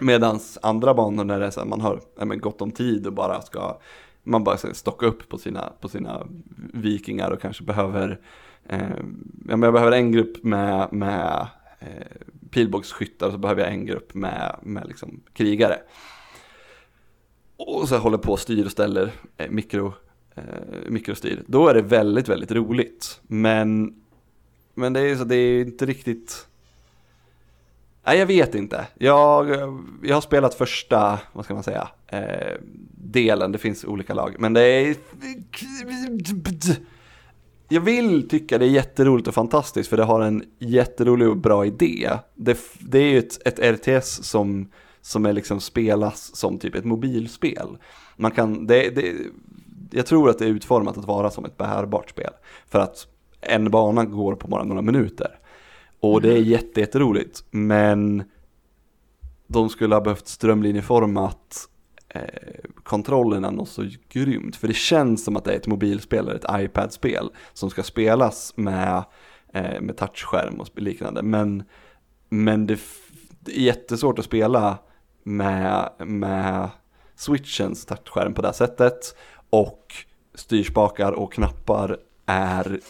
Medan andra banor när det är så här, man har ja, men gott om tid och bara ska, man bara ska stocka upp på sina, på sina vikingar och kanske behöver, eh, ja, men jag behöver en grupp med, med eh, pilbågsskyttar och så behöver jag en grupp med, med liksom krigare. Och så håller på och styr och ställer eh, mikro, eh, mikrostyr. Då är det väldigt, väldigt roligt. Men, men det är så det är inte riktigt Nej, jag vet inte. Jag, jag har spelat första, vad ska man säga, eh, delen. Det finns olika lag. Men det är... Jag vill tycka det är jätteroligt och fantastiskt för det har en jätterolig och bra idé. Det, det är ju ett, ett RTS som, som är liksom spelas som typ ett mobilspel. Man kan, det, det, jag tror att det är utformat att vara som ett bärbart spel. För att en bana går på bara några minuter. Och det är jätte, jätteroligt. Men de skulle ha behövt strömlinjeformat eh, kontrollerna något så grymt. För det känns som att det är ett mobilspel eller ett iPad-spel som ska spelas med, eh, med touchskärm och liknande. Men, men det, det är jättesvårt att spela med, med switchens touchskärm på det sättet. Och styrspakar och knappar är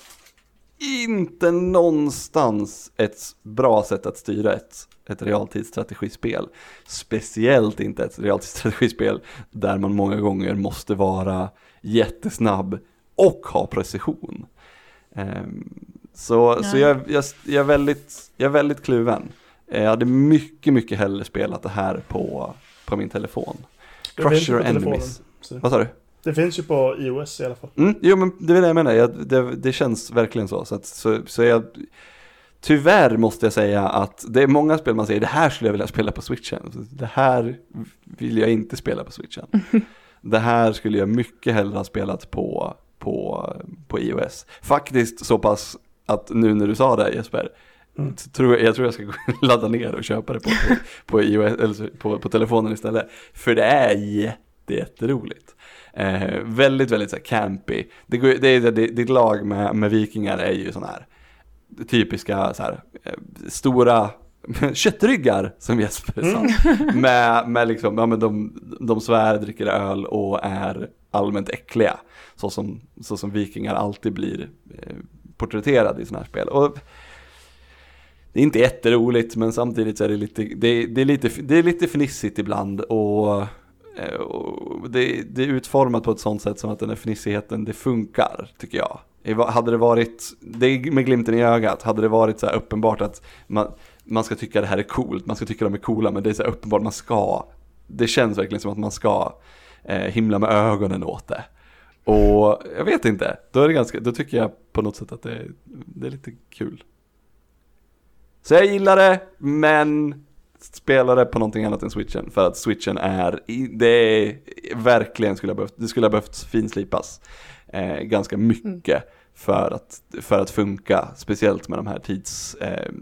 inte någonstans ett bra sätt att styra ett, ett realtidsstrategispel. Speciellt inte ett realtidsstrategispel där man många gånger måste vara jättesnabb och ha precision. Um, så så jag, jag, jag, är väldigt, jag är väldigt kluven. Jag hade mycket, mycket hellre spelat det här på, på min telefon. Crusher Enemies. Vad sa du? Det finns ju på iOS i alla fall. Mm, jo men det är det jag menar, jag, det, det, känns verkligen så. Så, att, så, så jag, tyvärr måste jag säga att det är många spel man säger, det här skulle jag vilja spela på switchen. Det här vill jag inte spela på switchen. (laughs) det här skulle jag mycket hellre ha spelat på, på, på iOS. Faktiskt så pass att nu när du sa det Jesper, Mm. Tror, jag tror jag ska ladda ner och köpa det på, på, på, iOS, eller på, på telefonen istället. För det är jätte, jätteroligt. Eh, väldigt, väldigt så här, campy. Det, det, det, det, ditt lag med, med vikingar är ju sådana här typiska så här, eh, stora (laughs) köttryggar som Jesper sa. Mm. (laughs) med, med liksom, ja men de, de svär, dricker öl och är allmänt äckliga. Så som, så som vikingar alltid blir eh, porträtterade i sådana här spel. Och det är inte jätteroligt men samtidigt så är det lite, det, det är lite, det är lite fnissigt ibland och Eh, det, det, är utformat på ett sånt sätt som att den här fnissigheten, det funkar, tycker jag. Hade det varit, det är med glimten i ögat, hade det varit så här uppenbart att man, man ska tycka det här är coolt, man ska tycka de är coola, men det är så här uppenbart, man ska, det känns verkligen som att man ska eh, himla med ögonen åt det. Och jag vet inte, då, är det ganska, då tycker jag på något sätt att det, det är lite kul. Så jag gillar det, men spela det på någonting annat än switchen. För att switchen är, det är verkligen skulle ha behövt, det skulle ha behövt finslipas eh, ganska mycket mm. för, att, för att funka. Speciellt med de här tids, eh,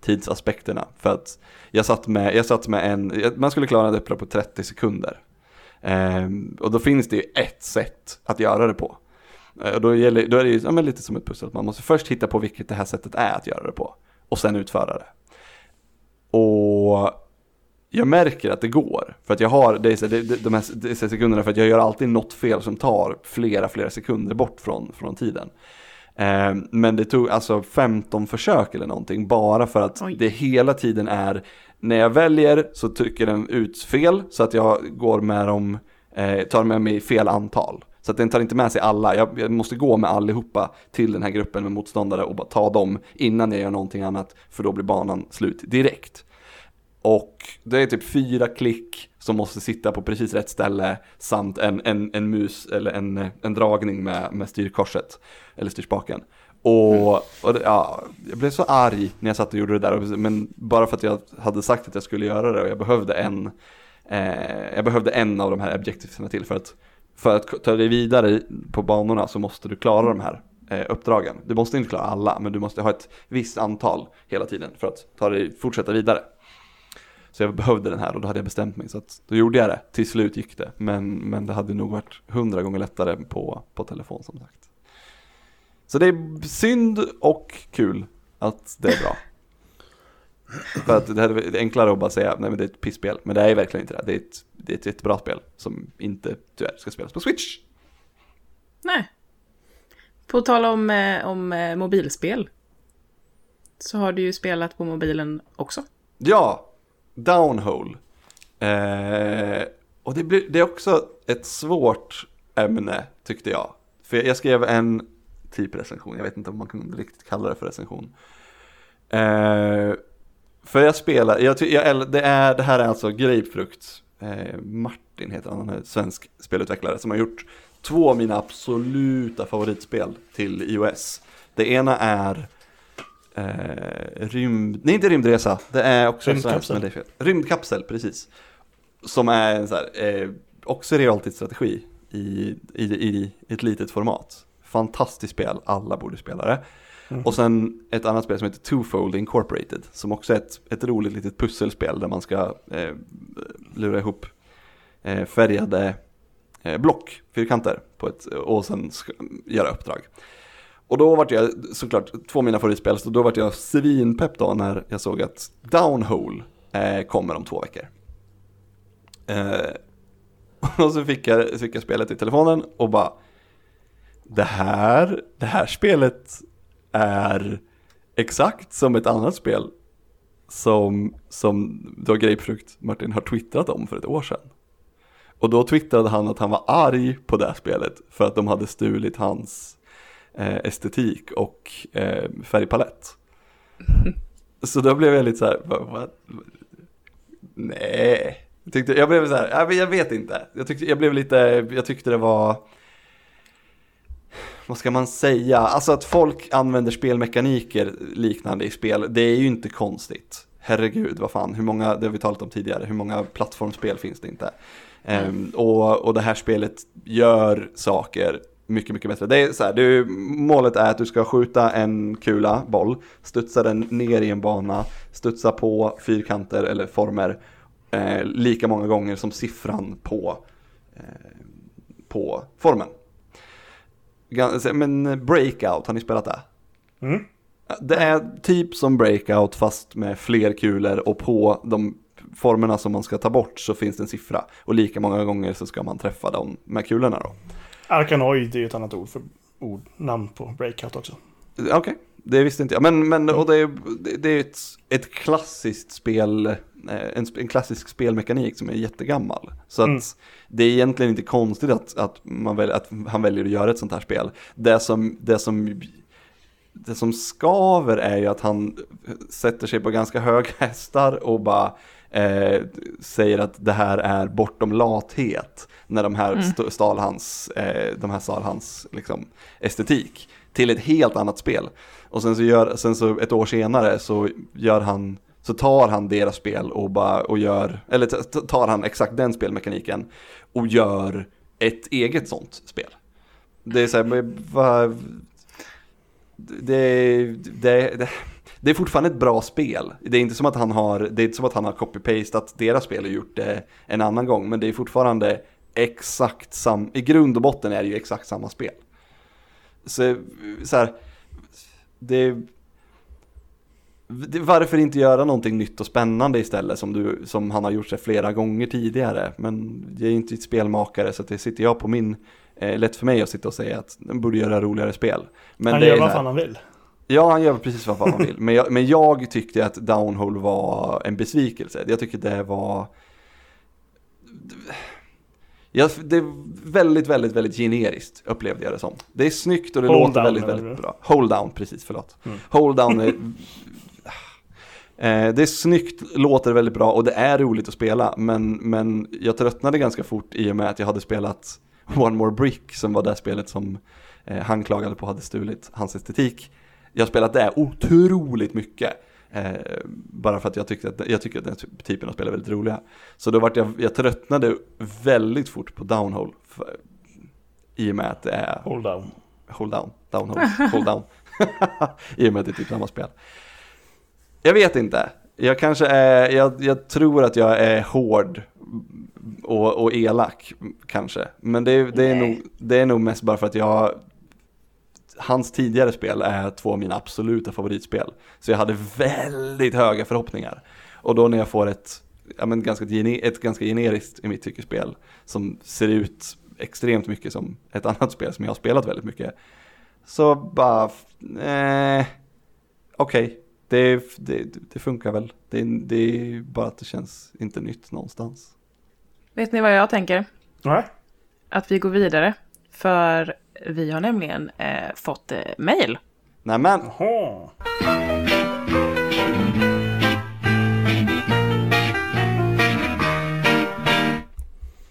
tidsaspekterna. För att jag satt med, jag satt med en, man skulle klara det på 30 sekunder. Eh, och då finns det ju ett sätt att göra det på. Eh, och då, gäller, då är det ju ja, lite som ett pussel, man måste först hitta på vilket det här sättet är att göra det på. Och sen utföra det. Och jag märker att det går. För att jag har det, de här dessa sekunderna för att jag gör alltid något fel som tar flera, flera sekunder bort från, från tiden. Eh, men det tog alltså 15 försök eller någonting bara för att Oj. det hela tiden är när jag väljer så trycker den ut fel så att jag går med dem, eh, tar med mig fel antal. Så att den tar inte med sig alla, jag, jag, måste gå med allihopa till den här gruppen med motståndare och bara ta dem innan jag gör någonting annat för då blir banan slut direkt. Och det är typ fyra klick som måste sitta på precis rätt ställe samt en, en, en mus eller en, en dragning med, med styrkorset eller styrspaken. Och, och det, ja, jag blev så arg när jag satt och gjorde det där, men bara för att jag hade sagt att jag skulle göra det och jag behövde en, eh, jag behövde en av de här objektiven till för att, för att ta dig vidare på banorna så måste du klara de här eh, uppdragen. Du måste inte klara alla, men du måste ha ett visst antal hela tiden för att ta dig, fortsätta vidare. Så jag behövde den här och då hade jag bestämt mig. Så att då gjorde jag det. Till slut gick det. Men, men det hade nog varit hundra gånger lättare på, på telefon som sagt. Så det är synd och kul att det är bra. För att det är enklare att bara säga, nej men det är ett pisspel. Men det är verkligen inte det. Det är ett, det är ett, ett bra spel som inte tyvärr ska spelas på Switch. Nej. På tal om, eh, om eh, mobilspel. Så har du ju spelat på mobilen också. Ja, Downhole. Eh, och det, blir, det är också ett svårt ämne tyckte jag. För jag skrev en typ recension, jag vet inte om man kan riktigt kalla det för recension. Eh, För jag spelar, jag, jag, det, är, det här är alltså Grapefrukt. Eh, Martin heter han, han är svensk spelutvecklare som har gjort två av mina absoluta favoritspel till iOS. Det ena är eh, rymd, nej inte rymdresa, det är också Rymdkapsel. fel. Rymdkapsel, precis. Som är en så här, eh, också realtidsstrategi i, i, i ett litet format. Fantastiskt spel, alla borde spela det. Mm. Och sen ett annat spel som heter Twofold Incorporated, som också är ett, ett roligt litet pusselspel där man ska eh, lura ihop eh, färgade eh, block, fyrkanter, på ett, och sen ska, göra uppdrag. Och då vart jag såklart, två av mina favoritspel, så då vart jag svinpepp då när jag såg att Downhole eh, kommer om två veckor. Eh, (laughs) och så fick jag, så fick jag spelet i telefonen och bara det här, det här spelet är exakt som ett annat spel som, som då Grapefrukt Martin har twittrat om för ett år sedan. Och då twittrade han att han var arg på det här spelet för att de hade stulit hans eh, estetik och eh, färgpalett. (laughs) Så då blev jag lite så här, vad, nej. Jag, tyckte, jag blev så här, jag vet inte. Jag, tyckte, jag blev lite, jag tyckte det var, vad ska man säga? Alltså att folk använder spelmekaniker liknande i spel, det är ju inte konstigt. Herregud, vad fan, hur många, det har vi talat om tidigare, hur många plattformsspel finns det inte? Ehm, och, och det här spelet gör saker mycket, mycket bättre. Det är så här, du, målet är att du ska skjuta en kula, boll, studsa den ner i en bana, studsa på fyrkanter eller former eh, lika många gånger som siffran på, eh, på formen. Gan- Men Breakout, har ni spelat det? Mm. Det är typ som Breakout fast med fler kulor och på de formerna som man ska ta bort så finns det en siffra. Och lika många gånger så ska man träffa dem med kulorna då. Arkanoid är ju ett annat ord för ord, namn på Breakout också. Okej, det visste inte jag. Men, men och det, är, det- är ett, ett klassiskt spel, eh, en, sp- en klassisk spelmekanik som är jättegammal. Så att Mm. det är egentligen inte konstigt att, att, väl, att han väljer att göra ett sånt här spel. Det som, det som, det som skaver är ju att han sätter sig på ganska höga (laughs) hästar och bara eh, säger att det här är bortom lathet. När de här st- stal hans, eh, de här stal hans liksom, estetik till ett helt annat spel. Och sen så, gör, sen så ett år senare så gör han så tar han deras spel och bara och gör, eller tar han exakt den spelmekaniken och gör ett eget sånt spel. Det är så här, vad, det, det, det, det är fortfarande ett bra spel. Det är inte som att han har, det är inte som att han har copy-pastat deras spel och gjort det en annan gång, men det är fortfarande exakt samma, i grund och botten är det ju exakt samma spel. Så, så här, det, det, varför inte göra någonting nytt och spännande istället som, du, som han har gjort sig flera gånger tidigare. Men jag är inte ett spelmakare så det sitter jag på min, eh, lätt för mig att sitta och säga att den borde göra roligare spel. Men han gör vad fan han vill. Ja, han gör precis vad fan han vill. Men jag, men jag tyckte att Downhole var en besvikelse. Jag tycker det var... Ja, det är väldigt, väldigt, väldigt generiskt upplevde jag det som. Det är snyggt och det Hold låter down, väldigt, väldigt bra. Hold down, precis, förlåt. Mm. Hold down är... (laughs) Eh, det är snyggt, låter väldigt bra och det är roligt att spela. Men, men jag tröttnade ganska fort i och med att jag hade spelat (laughs) One More Brick som var det spelet som eh, han klagade på hade stulit hans estetik. Jag har spelat det otroligt mycket. Eh, bara för att jag, tyckte att, jag tycker att den typen av spel är väldigt roliga. Så då vart jag, jag tröttnade väldigt fort på Downhole. För, I och med att det är Hold down. Hold down, downhole, hold down. (laughs) I och med att det är typ samma spel. Jag vet inte. Jag kanske är, jag, jag tror att jag är hård och, och elak kanske. Men det, är- det, är Nej. nog, det är nog mest bara för att jag, hans tidigare spel är två av mina absoluta favoritspel. Så jag hade väldigt höga förhoppningar. Och då när jag får ett, ja, men ganska, ett ganska generiskt i mitt tycke spel som ser ut extremt mycket som ett (laughs) annat spel som jag har spelat väldigt mycket. Så bara, eh, okej, det, det, det funkar väl. Det, det, är bara att det känns inte nytt någonstans. Vet ni vad jag tänker? Nej. Att vi går vidare. För vi har nämligen eh, fått eh, mail. Nämen! Aha.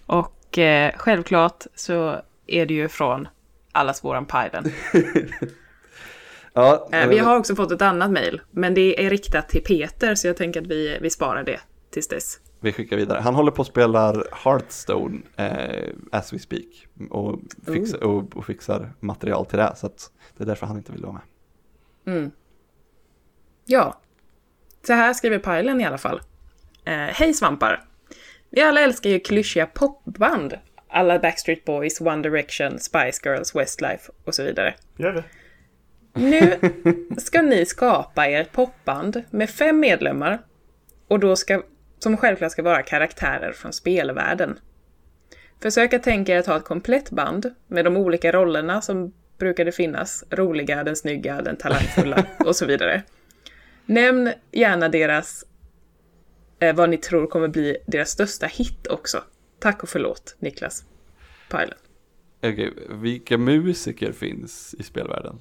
Och eh, självklart så är det ju från allas våran Piden. (laughs) Ja, Eh, vi har också fått ett annat mejl, men det är riktat till Peter, så jag tänker att vi, vi sparar det tills dess. vi skickar vidare. Han håller på att spela Hearthstone eh, as we speak. Och, fix, och, och fixar material till det. Så att det är därför han inte vill vara med. Ja, så här skriver Pajlen i alla fall. Eh, Hej svampar! Vi alla älskar ju klyschiga popband. Alla Backstreet Boys, One Direction, Spice Girls, Westlife och så vidare. Gör vi? Nu ska ni skapa er popband med fem medlemmar och då ska, som självklart ska vara karaktärer från spelvärlden. Försök att tänka er att ha ett komplett band med de olika rollerna som brukade finnas. Roliga, den snygga, den talangfulla och så vidare. Nämn gärna deras, eh, vad ni tror kommer bli deras största hit också. Tack och förlåt, Niklas Pajlen. Okej, vilka musiker finns i spelvärlden?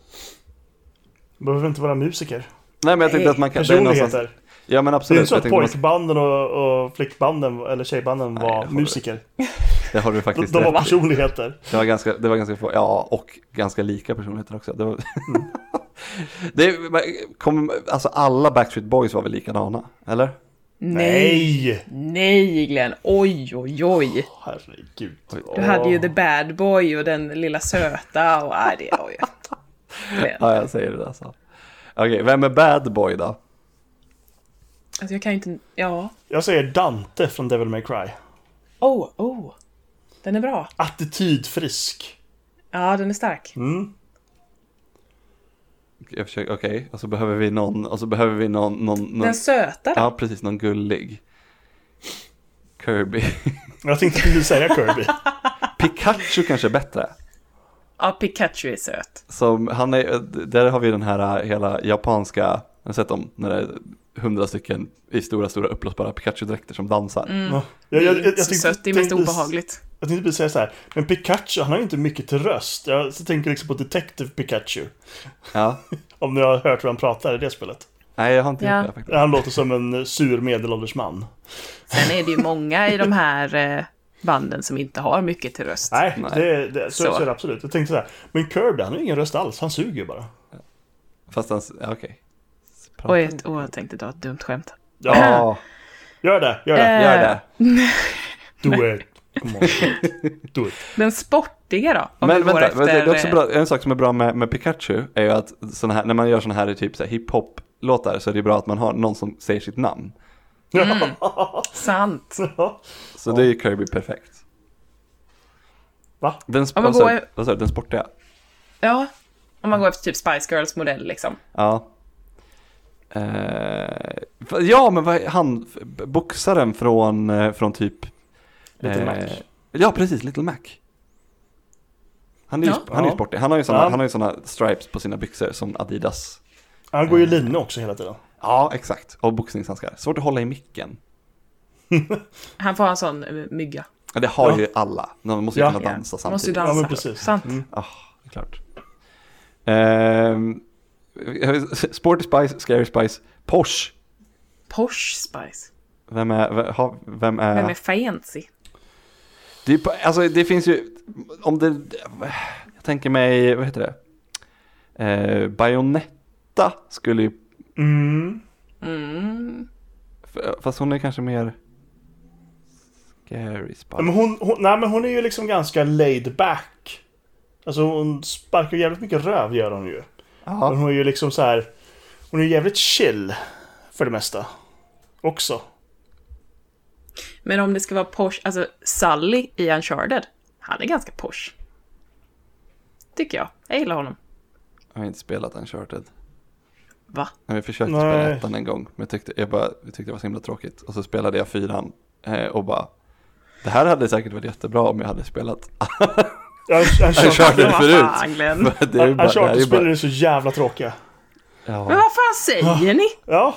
Behöver inte vara musiker. Nej men jag tänkte att man kan... Personligheter. Ja men Det är absolut. inte så att pojkbanden och, och flickbanden, eller tjejbanden Nej, var musiker. (laughs) Det har du De, faktiskt de var rätt i. personligheter. Det var ganska, det var ganska få, ja och ganska lika personligheter också. Det var, Mm. (laughs) det kom, alltså alla Backstreet Boys var väl likadana, eller? Nej! Nej, Glenn! Oj, oj, oj! Herregud. Du hade ju The Bad Boy och den lilla söta och... Nej, det... Oj. (laughs) Ja, jag säger det alltså. Okej, vem är Bad Boy då? Alltså jag kan ju inte... Ja. Jag säger Dante från Devil May Cry. Oh, oh. Den är bra. Attitydfrisk. Ja, den är stark. Mm. Jag försöker, okej, och så behöver vi någon, och så behöver vi någon, någon, någon Den söta då? ja precis, någon gullig. Kirby. Jag tänkte precis säga Kirby. (laughs) Pikachu kanske är bättre. Ja, Pikachu är söt. Som, han är, där har vi den här äh, hela japanska, jag har sett dem, när det är hundra stycken i stora, stora uppblåsbara Pikachu-dräkter som dansar. Ja. Det Jag, är jag, jag, jag så sött, det är mest obehagligt. Jag tänkte precis säga så här. Men Pikachu, han har ju inte mycket till röst. Jag så tänker liksom på Detective Pikachu. Ja, (laughs) Om ni har hört hur han pratar i det spelet. nej jag har inte Ja. gjort det faktiskt. Han låter som en sur medelålders man. Sen är det ju många i de här eh, (laughs) banden som inte har mycket till röst. Nej. Det, det, så, Så. så är det absolut. Jag tänkte så här. Men Kirby, han har ingen röst alls. Han suger ju bara. Fast han, ja, okej. Prata Oj, åh, jag tänkte dra ett dumt skämt. Ja, (laughs) Ja, gör det. Gör det. Eh, gör det. Do (laughs) it. Do it. Den sportiga då? Men vänta, efter, det är också eh, bra, en sak som är bra med, med Pikachu är ju att här, när man gör sådana här typ så här hiphop-låtar så är det bra att man har någon som säger sitt namn. Sant. (laughs) Ja. Så det är ju Kirby perfekt. Va? Den, sp- Om man vad sa går- du? Den sportiga? Ja, om man går efter typ Spice Girls modell liksom. Ja. Eh, ja, men vad han, boxaren från, eh, från typ... Little Mac. Ja, precis, Little Mac. Han är ju, Ja. han är ju Ja. sportig. Han har ju såna, Ja. han har ju såna stripes på sina byxor som Adidas. Han går ju linne också hela tiden. Ja, exakt. Och boxningshandskar. Svårt att hålla i micken. (laughs) Han får ha en sån eh, mygga. Ja, det har Ja. ju alla. De måste ju Ja. kunna dansa Man måste ju samtidigt. dansa. Ja, men precis. Sant. Mm. Ah, det är klart. Ehm, Sporty Spice, Scary Spice, Porsche. Porsche Spice. Vem är, vem, ha- vem är... Vem är fancy? Det, alltså, det finns ju, om det, jag tänker mig, vad heter det? Eh, Bayonetta skulle ju, Mm. Mm. fast hon är kanske mer Spice. Ja, Men hon, hon, nej, men hon är ju liksom ganska laid back. Alltså hon sparkar jävligt mycket röv gör hon ju. Men Ja, hon är ju liksom så här. Hon är ju jävligt chill. För det mesta. Också. Men om det ska vara Porsche, alltså Sully i Uncharted, han är ganska Porsche. Tycker jag. Jag gillar honom. jag har inte spelat Uncharted. Va? Men Jag försökte Nej. spela ettan en gång, men jag tyckte, jag, bara, jag tyckte det var så himla tråkigt. Och så spelade jag fyran eh, och bara, det här hade säkert varit jättebra om jag hade spelat. Ja, Uncharted Uncharted, Vad förut. fan, det är ju bara, det ju spelar bara är så jävla tråkiga. Men vad fan säger ni? Ja.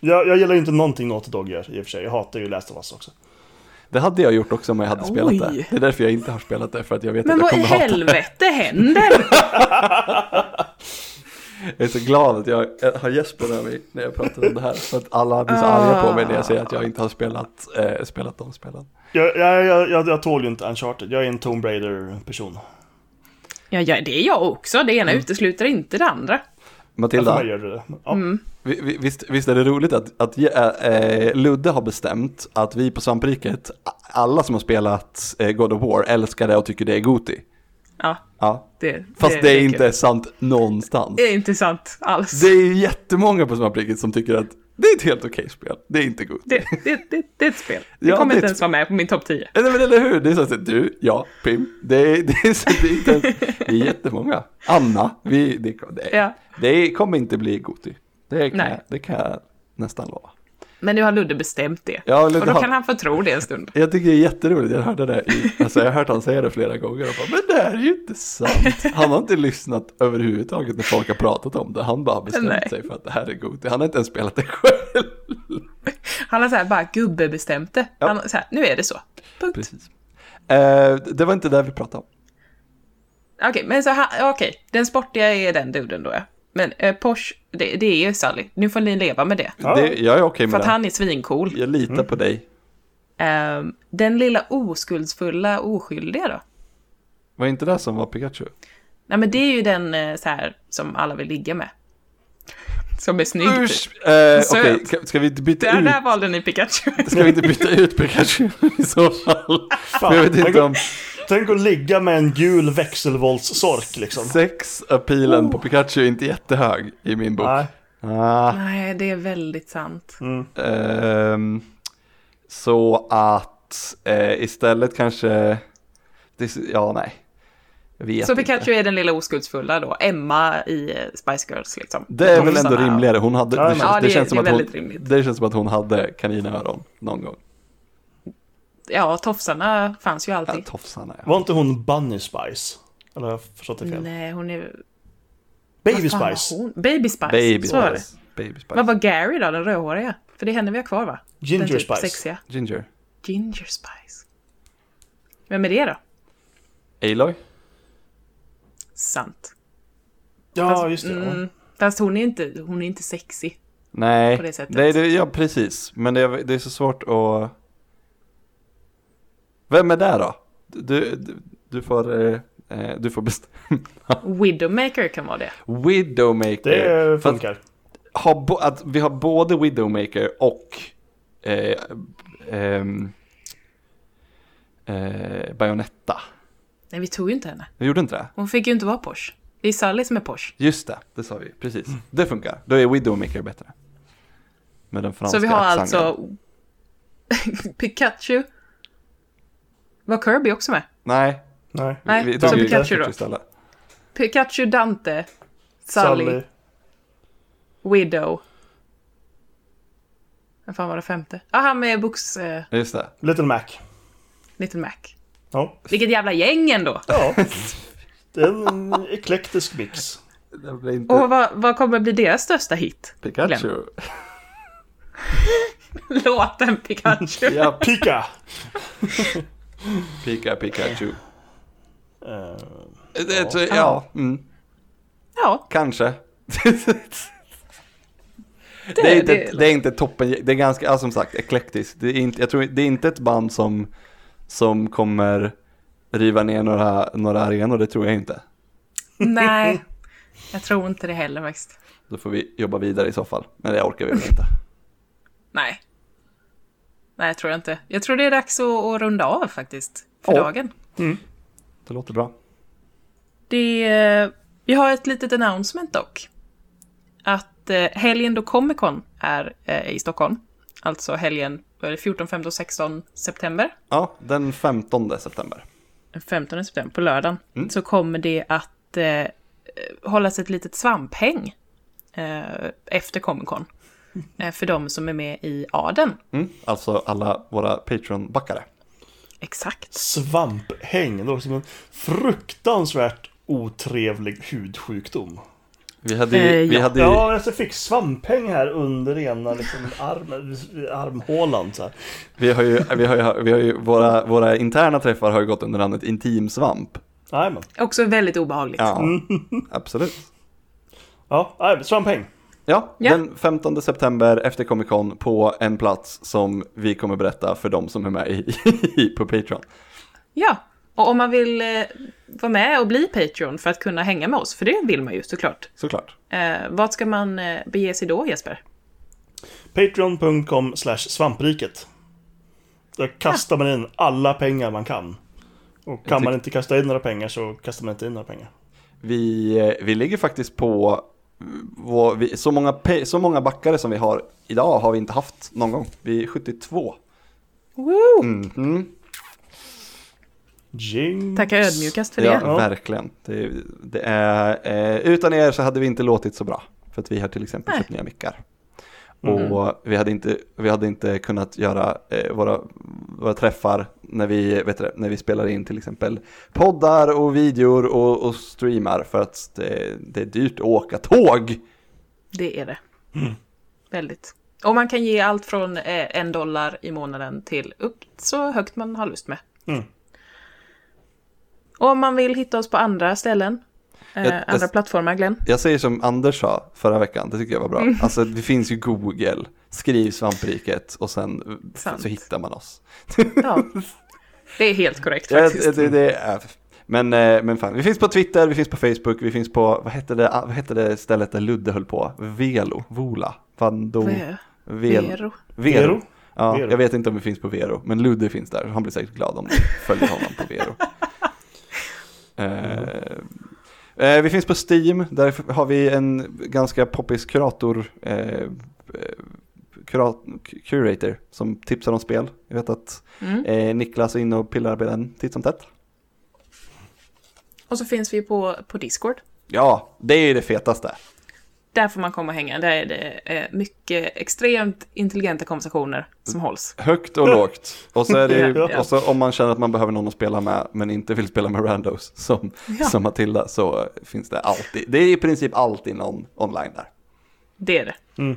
Jag, jag gillar ju inte någonting Naughty Dog gör i och för sig. Jag hatar ju Last of Us också. Det hade jag gjort också om jag hade spelat Oj. det. Det är därför jag inte har spelat det, för att jag vet Men att jag vad i kommer hata det. helvete händer? (laughs) Jag är så glad att jag har Jesper med mig när jag pratar om det här. För att alla blir så arga på mig när jag säger att jag inte har spelat, eh, spelat de spelen. Jag, jag, jag, jag, tål ju inte Uncharted. Jag är en Tomb Raider-person. Ja, ja, det är jag också. Det ena utesluter inte det andra. Matilda, mig gör det det. Ja. vi- visst, visst är det roligt att, att äh, äh, Ludde har bestämt att vi på Svampriket, alla som har spelat äh, God of War älskar det och tycker det är Goti. Ja, Ja. det, Fast det, är kul. inte sant någonstans. Det är inte sant alls. Det är jättemånga på Svampriket som tycker att det är ett helt okej spel. Det är inte Goti. Det, det, det, det är ett spel. Det Ja, kommer inte ens vara med på min topp 10. Nej men eller hur, det är så att du, ja, Pim, det är, så, det är, inte ens, (laughs) det är jättemånga. Anna, vi, det, det, Ja. det kommer inte bli Goti. Det kan, Nej. jag, det kan jag nästan lova. Men nu har Ludde bestämt det. Ja, Ludde och då har- kan han få tro det en stund. Jag tycker det är jätteroligt, jag hörde det i, alltså jag har hört han säga det flera gånger och bara, men det här är ju inte sant. Han har inte lyssnat överhuvudtaget när folk har pratat om det, han bara har bestämt Nej. sig för att det här är Goti. Han har inte ens spelat det själv. Han har så här bara gubbebestämt det. Ja. Han, så här, nu är det så. Punkt. Precis. Eh, det var inte det vi pratade om. Okej, men så här, okej. Den sportiga är den duden då ja. Men eh, Porsche, det, det är ju Sally. Nu får ni leva med det. Ja. Det, jag är okej För med att det. han är svincool. Jag litar på dig. Ehm, den lilla oskuldsfulla oskyldiga då? Var inte det som var Pikachu? Nej men det är ju den eh, så här som alla vill ligga med. Som är snygg typ. Usch! Eh, Söt. Okej, ska- ska vi inte byta Där, ut? där valde ni Pikachu. Ska vi inte byta ut Pikachu i så fall? För jag vet inte om Tänk att ligga med en gul växelvoltssork liksom. sex-appealen på Pikachu är inte jättehög i min bok. Nej. Ah, Nej, det är väldigt sant. ehm, så att eh, istället kanske... Ja, nej. Vet Så inte. Pikachu är den lilla oskuldsfulla då. Emma i eh, Spice Girls liksom. Det är väl ändå rimligare. Hon hade, Ja, det, men- känns, Ja, det, det- känns som det är att hon, väldigt rimligt. det känns som att hon hade kaninöron någon gång. Ja, tofsarna fanns ju Ja, alltid. tofsarna ja. Var inte hon Bunny Spice? Eller har jag förstått det fel? Nej, hon är... Baby Spice. hon? Baby Spice. Baby så var det. Spice. Baby Spice. Vad var Gary då, den rödhåriga? För det är henne vi har kvar va? Ginger typ Spice. sexiga. Ginger. Ginger Spice. Vem är det då? Aloy? Sant. Ja, Fast- just det. ja. Mm, fast hon är inte, hon är inte sexig. Nej, På det sättet. Nej, det, ja precis. Men det är, det är så svårt att... Vem är det då? Du, du, du får, eh, eh, du får bestämma. (laughs) Widowmaker kan vara det. Widowmaker. Det För att funkar. ha bo, att vi har både Widowmaker och eh, ehm, eh, Bayonetta. Nej, vi tog ju inte henne. Vi gjorde inte det? Hon fick ju inte vara Porsche. Det är Sally som är Porsche. Just det, det sa vi. Precis. Det funkar. Då är Widowmaker bättre. Med den franska Så vi har accenten. alltså (laughs) Pikachu. Var Kirby också med? Nej, Nej. Nej, vi så Pikachu då. istället. Pikachu, Dante, Sally, Widow. Vad fan var det femte? Ah, han med box... Eh, Just det. Little Mac. Little Mac. Ja. Vilket jävla gäng ändå! ja. Det är en eklektisk mix. Det blir inte Och vad, vad kommer bli deras största hit? Pikachu. (laughs) Låten Pikachu. Ja, Pika! Pika Pikachu. Det, ja, ja mm, Ja, kanske. det, Det är, inte, det, det är inte toppen, det är ganska, ja, som sagt, eklektiskt. Det är inte, jag tror, det är inte ett band som, som kommer riva ner några, några arenor, det tror jag inte. Nej, jag tror inte det heller faktiskt. Då får vi jobba vidare i så fall, men det orkar vi väl inte. Nej. Nej, jag tror inte. Jag tror det är dags att, att runda av faktiskt. För Ja. dagen. Det låter bra. Det, eh, vi har ett litet announcement dock. Att eh, helgen då Comic Con är eh, i Stockholm, alltså helgen vad är det, 14, 15, 16 september, Ja, den 15 september. den 15 september på lördagen, Mm. så kommer det att eh, hållas ett litet svamphäng eh, efter Comic Con. (laughs) Eh, för de som är med i Aden. Mm, alltså alla våra Patreon-backare. Exakt. svamphäng. Det låter som en fruktansvärt otrevlig hudsjukdom. Vi hade, Eh, vi ja. hade Ja, alltså jag fick svamphäng här under ena liksom, arm, armhålan. Så här. vi har ju, vi har ju, vi har ju våra, våra interna träffar har ju gått under namnet intimsvamp. Nej, men. Också väldigt obehagligt. Ja, (laughs) absolut. Ja, svampeng. Ja, Ja. den 15 september efter Comic Con på en plats som vi kommer berätta för de som är med (laughs) i, på Patreon. Ja, och om man vill eh, vara med och bli Patreon för att kunna hänga med oss, för det vill man ju såklart. Såklart. Eh, vart ska man eh, bege sig då, Jesper? Patreon.com slash svampriket. Där kastar man in alla pengar man kan. Och kan man inte kasta in några pengar så kastar man inte in några pengar. Vi, eh, vi ligger faktiskt på vi, så, många, så många backare som vi har idag har vi inte haft någon gång. Vi är 72. Woo! Mhm. Jinx. Tackar ödmjukast för Ja, det. Ja. verkligen. Det, det är, eh, utan er så hade vi inte låtit så bra. För att vi har till exempel Nej. köpt nya mickar. Och vi hade inte, vi hade inte kunnat göra eh, våra, våra träffar när vi, vet du, när vi spelar in till exempel poddar och videor och, och streamar för att det, det är dyrt att åka tåg. Det är det. Väldigt. Och man kan ge allt från eh, en dollar i månaden till upp så högt man har lust med. Mm. Och om man vill hitta oss på andra ställen, eh, Jag- jag- andra plattformar, Glenn. Jag säger som Anders sa förra veckan, det tycker jag var bra. Alltså det finns ju Google, skriv svampriket och sen Sant. så hittar man oss. Ja. Det är helt korrekt Ja, faktiskt. det, det, det är, men, eh, men fan, vi finns på Twitter, vi finns på Facebook, vi finns på, vad hette det, vad hette det stället där Ludde höll på? Velo, Vola, Vando, Ve- Vel, Vero. Vero. Vero? Ja, Vero. jag vet inte om vi finns på Vero, men Ludde finns där, han blir säkert glad om du följer honom på Vero. (laughs) Eh, eh, vi finns på Steam, där har vi en ganska poppis kurator, eh, eh, kurat, curator som tipsar om spel. Jag vet att Mm. eh, Niklas är inne och pillar på den titt som tätt. Och så finns vi på, på Discord. Ja, det är ju det fetaste. Där får man komma och hänga. Där är det eh, mycket extremt intelligenta konversationer som hålls. Högt och lågt. Och så är det ju, (laughs) Ja. och så om man känner att man behöver någon att spela med men inte vill spela med randos som, Ja. som Matilda så finns det alltid. Det är i princip alltid någon online där. Det är det.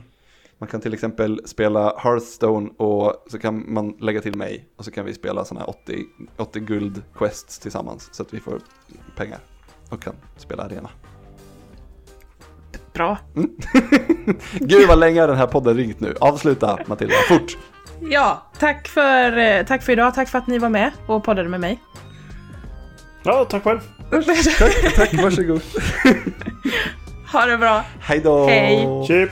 Man kan till exempel spela Hearthstone och så kan man lägga till mig och så kan vi spela sådana här 80, 80 guld quests tillsammans så att vi får pengar och kan spela arena. Bra. (laughs) Gud vad länge har den här podden ringt nu. Avsluta Matilda, fort! Ja, tack för, eh, tack för idag. Tack för att ni var med och poddade med mig. Ja, tack själv. Tack, tack, (laughs) varsågod. ha det bra. Hej då! Hej. Chip.